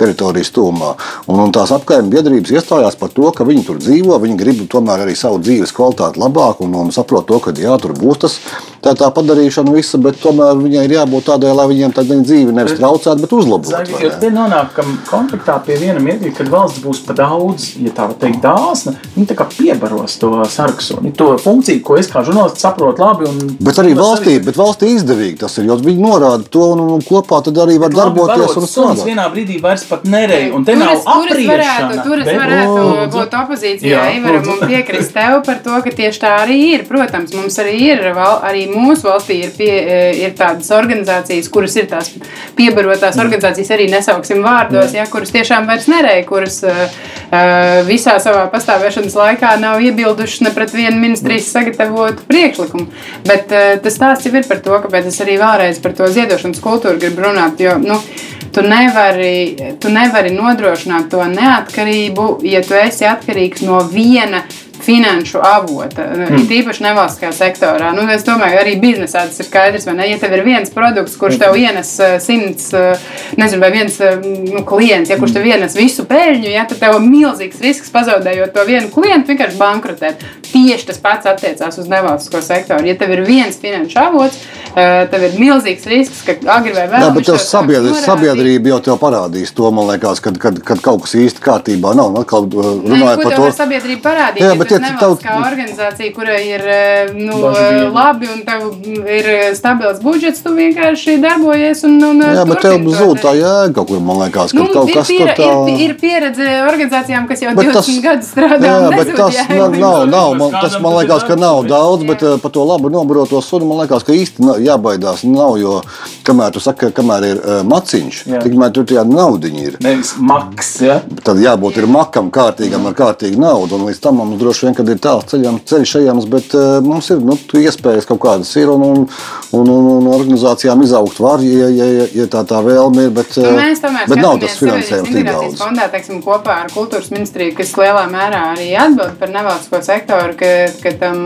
teritorijas tūmā. Un, un tās apkaimē biedrības iestājās par to, ka viņi tur dzīvo, viņi grib tomēr arī savu dzīves kvalitāti labāk un, un saprot to, ka jā, tur būs tas tā, tā padarīšana visa, bet tomēr viņai ir jābūt tādai, lai viņiem tā dzīve nevis traucētu, bet uzlabotu. Te nonākam konfliktā pie viena mirkļa, kad valsts būs pa daudz, ja tā var teikt, dāsna, viņi tā kā piebaros to sarksoni, to funkciju, ko es kā žurnālists saprotu labi. Un, bet arī valstī, arī... bet valstī izdevīgi tas ir, jo viņi norāda to un, un kopā tad arī var darboties un strādāt. vienā brīdī vairs pat nerej, un te tur nav apriešana. Tur es varētu, tur es varētu o, būt opozīcijā, Ivaram, un piekrist tev par to, ka tieši tā arī ir. Protams, mums arī ir val, arī mūsu valstī ir, pie, eh, ir tādas organizācijas, kuras ir tās piebarotās organizācijas, arī nesauksim vārdos, ja, kuras tiešām vairs nereja, kuras uh, visā savā pastāvēšanas laikā nav iebildušas ne pret vienu ministrijas sagatavotu priekšlikumu. Bet uh, tas stāsts jau ir par to, kāpēc es arī vēlreiz par to ziedošanas kultūru gribu runāt. Jo, nu, Tu nevari, tu nevari nodrošināt to neatkarību, ja tu esi atkarīgs no viena finanšu avota, mm. tīpaši nevalstiskajā sektorā. Nu, es domāju, arī biznesā tas ir skaidrs? Ja tev ir viens produkts, kurš tev ienes eh, simts, eh, nezinu, vai viens eh, nu, klients, ja kurš tev ienes visu peļņu, ja tad tev ir milzīgs risks pazaudējot to vienu klientu, vienkārši bankrotēt. Tieši tas pats attiecās uz nevalstisko sektoru. Ja tev ir viens finanšu avots, tev ir milzīgs risks, ka agri vai vēl. Jā, bet tev sabiedrība, sabiedrība jau tev parādīs to, man liekas, kad, kad, kad kaut kas īsti kārtībā nav. Atkal runājot par to. Sabiedrība parādīs. Jā, bet, ja nevalstiskā taut... organizācija, kurai ir eh, nu, eh, labi un tev ir eh, stabils budžets, tu vienkārši darbojies. Un, un, Jā, bet tev zūd tā jēga kaut kur, man liekas, ka nu, kaut kas pier, tur tā... Ir, ir pieredze organizācijām, kas jau bet 20 tas, gadus strādā. Jā, bet tas nav, nav, nav man, tas man liekas, ka nav daudz, bet par to labu nobaroto sunu man liekas, ka īsti jābaidās nav, jo kamēr tu saki, kamēr ir maciņš, tikmēr tur tie naudiņi ir. Nevis maks, ja? Tad jābūt ir makam kārtīgam ar kārtīgu naudu, un līdz tam mums droši vien, kad ir tāls ceļams, ceļš ejams, bet uh, mums ir nu, iespējas kaut kādas ir un, un, un, un, un organizācijām izaugt var, ja, ja, ja, ja tā tā vēlme ir. Bet, uh, mēs tomēr bet nav tas finansējums tik daudz. Fondā, teiksim, kopā ar kultūras ministriju, kas lielā mērā arī atbild par nevalstisko sektoru, ka, ka tam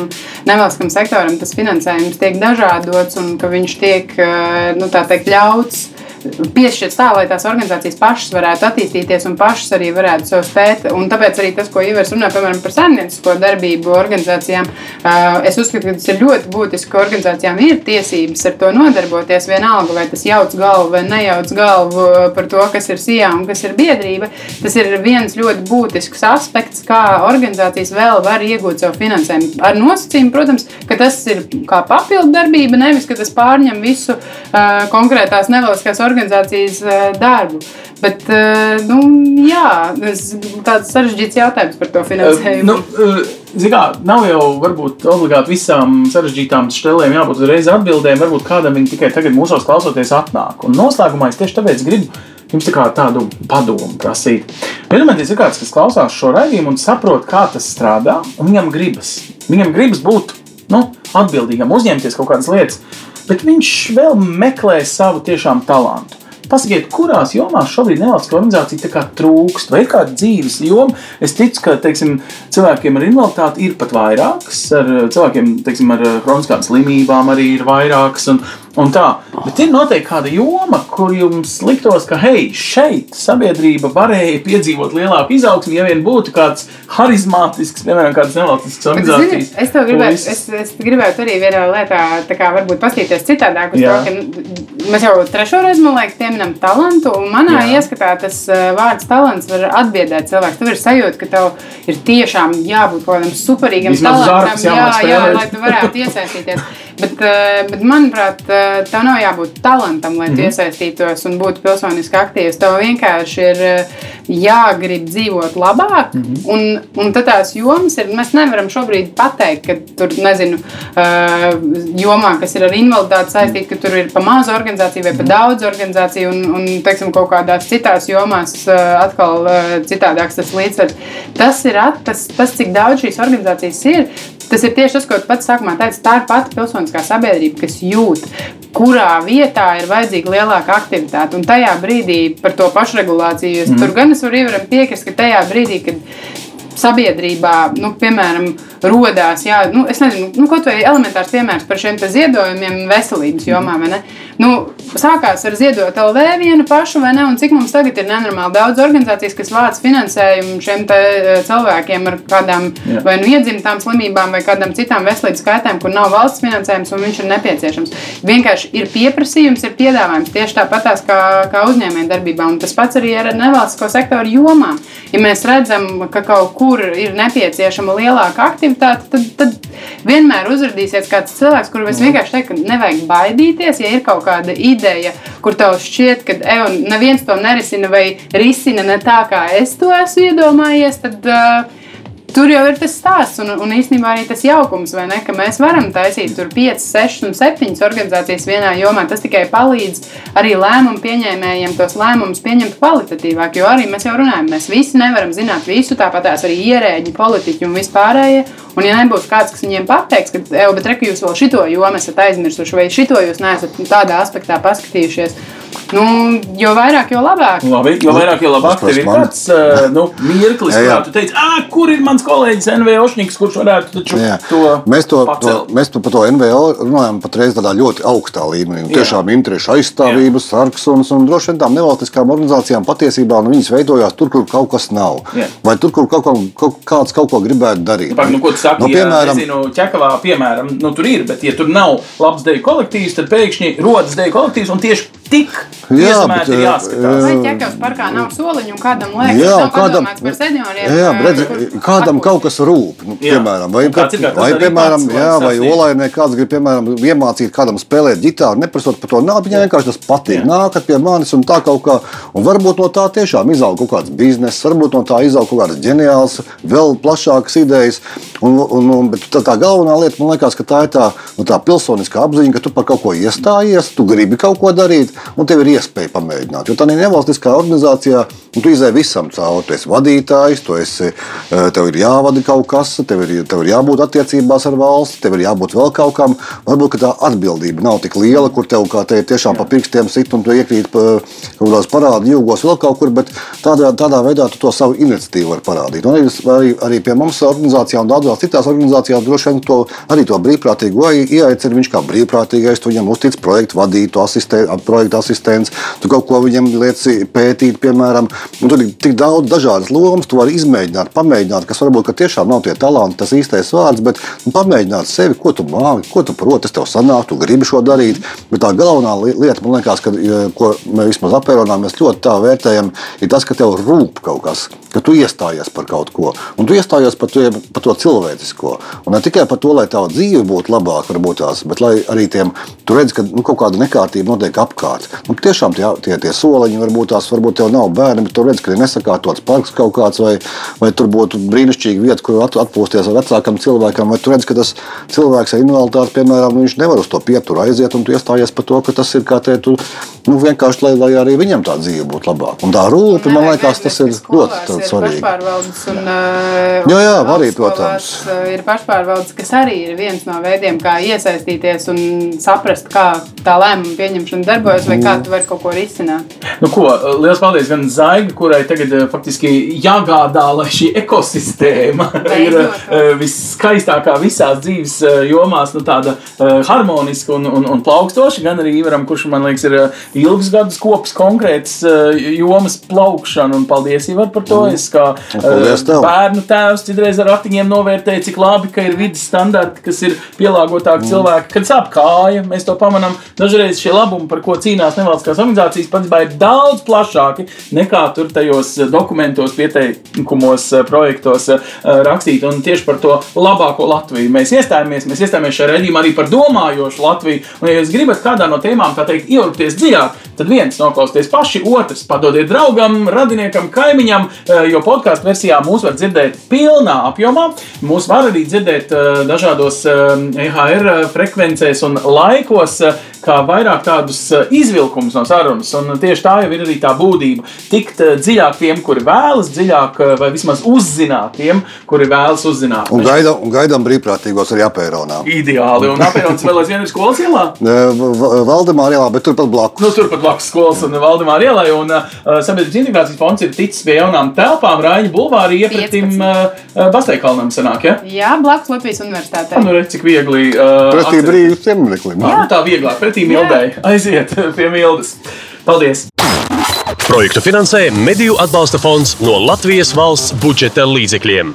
nevalstiskam sektoram tas finansējums tiek dažādots un ka viņš tiek, uh, nu teikt, ļauts piešķirts tā, lai tās organizācijas pašas varētu attīstīties un pašas arī varētu sev spēt. Un tāpēc arī tas, ko Ivars runā piemēram, par saimniecisko darbību organizācijām, es uzskatu, ka tas ir ļoti būtiski, ka organizācijām ir tiesības ar to nodarboties. Vienalga, vai tas jauc galvu vai nejauc galvu par to, kas ir sijā un kas ir biedrība. Tas ir viens ļoti būtisks aspekts, kā organizācijas vēl var iegūt savu finansējumu. Ar nosacījumu, protams, ka tas ir kā papildu darbība, nevis ka tas pārņem visu uh, konkrētās nevalstiskās organizācijas organizācijas eh, darbu. Bet, eh, nu, jā, tāds sarežģīts jautājums par to finansējumu. Nu, Ziniet, kā nav jau varbūt obligāti visām sarežģītām štelēm jābūt uzreiz atbildēm. Varbūt kādam viņi tikai tagad mūsos klausoties atnāk. Un noslēgumā es tieši tāpēc gribu jums tā tādu padomu prasīt. Iedomājieties, ir kāds, kas klausās šo raidījumu un saprot, kā tas strādā, un viņam gribas. Viņam gribas būt nu, atbildīgam, uzņemties kaut kādas lietas bet viņš vēl meklē savu tiešām talantu. Pasakiet, kurās jomās šobrīd nevalstiskā organizācija trūkst, vai ir kāda dzīves joma? Es ticu, ka teiksim, cilvēkiem ar invaliditāti ir pat vairākas, ar cilvēkiem teiksim, ar kroniskām slimībām arī ir vairākas. Un, un tā. Bet ir noteikti kāda joma, kur jums liktos, ka hei, šeit sabiedrība varēja piedzīvot lielāku izaugsmu, ja vien būtu kāds harizmātisks, piemēram, kādas nevalstiskas organizācijas. Zini, es to gribētu, es, es gribētu arī vienā lietā, tā kā varbūt pastīties citādāk uz Jā. to, ka mēs jau trešo reizi, man liekas, pieminam talantu, un manā Jā. ieskatā tas vārds talants var atbiedēt cilvēku. Tev ir sajūta, ka tev ir tiešām jābūt kaut kādam superīgam Vismaz talantam, jā, jā, lai tu varētu <laughs> iesaistīties. Bet, bet manuprāt, tev nav jābūt talantam, lai mm -hmm. iesaistītos un būtu pilsoniski aktīvs. Tev vienkārši ir uh, jāgrib dzīvot labāk. Mm -hmm. un, un tad tās jomas ir, mēs nevaram šobrīd pateikt, ka tur, nezinu, uh, jomā, kas ir ar invaliditāti saistīta, ka tur ir pa mazu organizāciju vai pa daudz organizāciju, un, un teiksim, kaut kādās citās jomās atkal citādāks tas līdzsvars. Tas ir at, tas, tas, cik daudz šīs organizācijas ir. Tas ir tieši tas, ko tu pats sākumā teici. Tā ir pati pilsoniskā sabiedrība, kas jūt, kurā vietā ir vajadzīga lielāka aktivitāte. Un tajā brīdī par to pašregulāciju mm. tur gan es varu piekrist, ka tajā brīdī, kad sabiedrībā, nu, piemēram, rodās, jā, nu, es nezinu, nu, kaut vai elementārs piemērs par šiem ziedojumiem veselības jomā, vai ne? Nu, sākās ar ziedot LV vienu pašu, vai ne? Un cik mums tagad ir nenormāli daudz organizācijas, kas vāc finansējumu šiem eh, cilvēkiem ar kādām Jā. vai nu iedzimtām slimībām vai kādām citām veselības kaitēm, kur nav valsts finansējums un viņš ir nepieciešams. Vienkārši ir pieprasījums, ir piedāvājums tieši tāpatās kā, kā uzņēmējdarbībā. Un tas pats arī ar nevalstisko sektoru jomām. Ja mēs redzam, ka kaut kur ir nepieciešama lielāka aktivitāte, tad, tad vienmēr uzrādīsies kāds cilvēks, kuram es vienkārši teiktu, ka nevajag baidīties, ja ir kaut kaut kāda ideja, kur tev šķiet, ka ej, neviens to nerisina vai risina ne tā, kā es to esmu iedomājies, tad uh, Tur jau ir tas stāsts, un, un īstenībā arī tas jaukums, ne, ka mēs varam taisīt tur 5, 6 un 7 organizācijas vienā jomā. Tas tikai palīdz arī lēmumu pieņēmējiem tos lēmumus pieņemt kvalitatīvāk. Jo arī mēs jau runājam, mēs visi nevaram zināt visu, tāpat arī ierēģi, politiķi un vispārējie. Un, ja nebūs kāds, kas viņiem pateiks, ka, bet reku jūs vēl šito jomu esat aizmirsuši, vai šito jūs neesat tādā aspektā paskatījušies, Nu, jo vairāk, jo labāk. Labi, jo vairāk, jo labāk. Tev ir tāds uh, nu, mirklis, kā tu teici, ah, kur ir mans kolēģis NVO Šņiks, kurš varētu jā. to mēs to, pacelt. to, mēs to par to NVO runājam patreiz tādā ļoti augstā līmenī. Tiešām interešu aizstāvības, sarks un, un droši vien tām nevalstiskām organizācijām patiesībā nu, viņas veidojās tur, kur kaut kas nav. Jā. Vai tur, kur kaut, ko, kaut, kāds kaut ko gribētu darīt. Nu, nu, ko tu saki, nu, piemēram, ja, nezinu, ķekavā, piemēram, nu, tur ir, bet ja tur nav labs deju kolektīvs, tad pēkšņi rodas deju kolektīvs un tieši tik jā, bet, jāskatās. Vai ķekavas parkā nav soliņu un kādam liekas, jā, kādam, par senioriem? Jā, redz, kādam kaut kas rūp, nu, jā. piemēram, vai, vai, vai piemēram, jā, vai olainē kāds grib, piemēram, iemācīt kādam spēlēt ģitāru, neprasot par to naudu, viņam vienkārši tas patīk. Nākat pie manis un tā kaut kā, un varbūt no tā tiešām izaug kaut kāds bizness, varbūt no tā izaug kaut kādas ģeniāls, vēl plašākas idejas, un, un, un bet tā, tā galvenā lieta, man liekas, ka tā ir tā, nu, tā pilsoniskā apziņa, ka tu par kaut ko iestājies, tu gribi kaut ko darīt, un tev ir iespēja pamēģināt. Jo tā ir nevalstiskā organizācijā, tu izēji visam cauri. Tu esi vadītājs, tu esi, eh, tev ir jāvada kaut kas, tev ir, tev ir jābūt attiecībās ar valsti, tev ir jābūt vēl kaut kam. Varbūt tā atbildība nav tik liela, kur tev kā te tiešām pa pirkstiem sit un tu iekrīt pa kaut kādās parādu jūgos vēl kaut kur, bet tādā, tādā veidā tu to savu iniciatīvu vari parādīt. Un arī, arī, pie mums organizācijā un daudzās citās organizācijās droši vien to, arī to brīvprātīgo ieaicina viņš kā brīvprātīgais, viņam uztic projektu vadītu, asistē, projektu asistents, tu kaut ko viņam lieci pētīt, piemēram. Un tur ir tik daudz dažādas lomas, tu vari izmēģināt, pamēģināt, kas varbūt tiešām nav tie talanti, tas īstais vārds, bet nu, pamēģināt sevi, ko tu māki, ko tu proti, tas tev sanāk, tu gribi šo darīt. Bet tā galvenā lieta, man liekas, ka, ko mēs vismaz apēronā mēs ļoti tā vērtējam, ir tas, ka tev rūp kaut kas, ka tu iestājies par kaut ko. Un tu iestājies par to, par to cilvēcisko. Un ne tikai par to, lai tava dzīve būtu labāka, varbūt tās, bet lai arī tiem, tu redz, ka nu, kaut kāda nekārtība notiek apkārt. Nu, tiešām tie, tie, tie soliņi varbūt tās, varbūt tev nav bērni, bet tu redz, ka ir nesakārtots parks kaut kāds, vai, vai tur būtu brīnišķīga vieta, kur atpūsties ar vecākam cilvēkam, vai tu redz, ka tas cilvēks ar invaliditāti, piemēram, nu, viņš nevar uz to pieturu aiziet, un tu iestājies par to, ka tas ir kā te tu, nu, vienkārši, lai, lai arī viņam tā dzīve būtu labāka. Un tā rūpe, man liekas, tas ir ļoti svarīgi. Un, uh, jā, jā, arī, protams. Ir pašpārvaldes, kas arī ir viens no veidiem, kā iesaistīties un saprast, kā tā lēmuma pieņemšana darbojas, vai kā tu vari kaut ko risināt. Nu, ko, liels paldies gan Zaiga, kurai tagad eh, faktiski jāgādā, lai šī ekosistēma <laughs> ir uh, viskaistākā visās dzīves uh, jomās, nu, tāda harmoniska un, un, un plaukstoša, gan arī Ivaram, kurš man liekas ir ilgus gadus kops konkrētas uh, jomas plaukšana, un paldies Ivar par to. Es kā bērnu tēvs citreiz ar ratiņiem novērtēju, cik labi, ka ir vidas standarti, kas ir pielāgotāki mm. cilvēki, kad sāp kāja, mēs to pamanām. Dažreiz šie labumi, par ko cīnās, cīnās nevalstiskās organizācijas, patiesībā ir daudz plašāki nekā tur tajos dokumentos, pieteikumos, projektos rakstīt. Un tieši par to labāko Latviju mēs iestājāmies. Mēs iestājāmies šajā redzījumā arī par domājošu Latviju. Un, ja jūs gribat kādā no tēmām, tā teikt, ieurpties dziļāk, tad viens noklausieties paši, otrs padodiet draugam, radiniekam, kaimiņam, jo podkāstu versijā mūs var dzirdēt pilnā apjomā. Mūs var arī dzirdēt dažādos EHR frekvencēs un laikos, kā vairāk tādus izvilkumus no sarunas. Un tieši tā jau ir arī tā būtība. Tikt dziļāk tiem, kuri vēlas dziļāk, vai vismaz uzzināt tiem, kuri vēlas uzzināt. Un gaidām, un gaidām brīvprātīgos arī apēronā. Ideāli. Un apēronas vēl aizvien ir skolas ielā? Valdemāra ielā, bet turpat blakus. Nu, turpat blakus skolas un Valdemāra ielā. Un uh, Sabiedrības integrācijas fonds ir ticis pie jaunām telpām Rāņa bulvārī iepratim uh, Basteikalnam sanāk, ja? Jā, blakus Latvijas universitātē. Nu, redz, cik viegli. Uh, Pretī brīvs piemineklim. Nu, tā vieglāk, pretī mildai. Aiziet pie mildes. Paldies! Projektu finansē Mediju atbalsta fonds no Latvijas valsts budžeta līdzekļiem.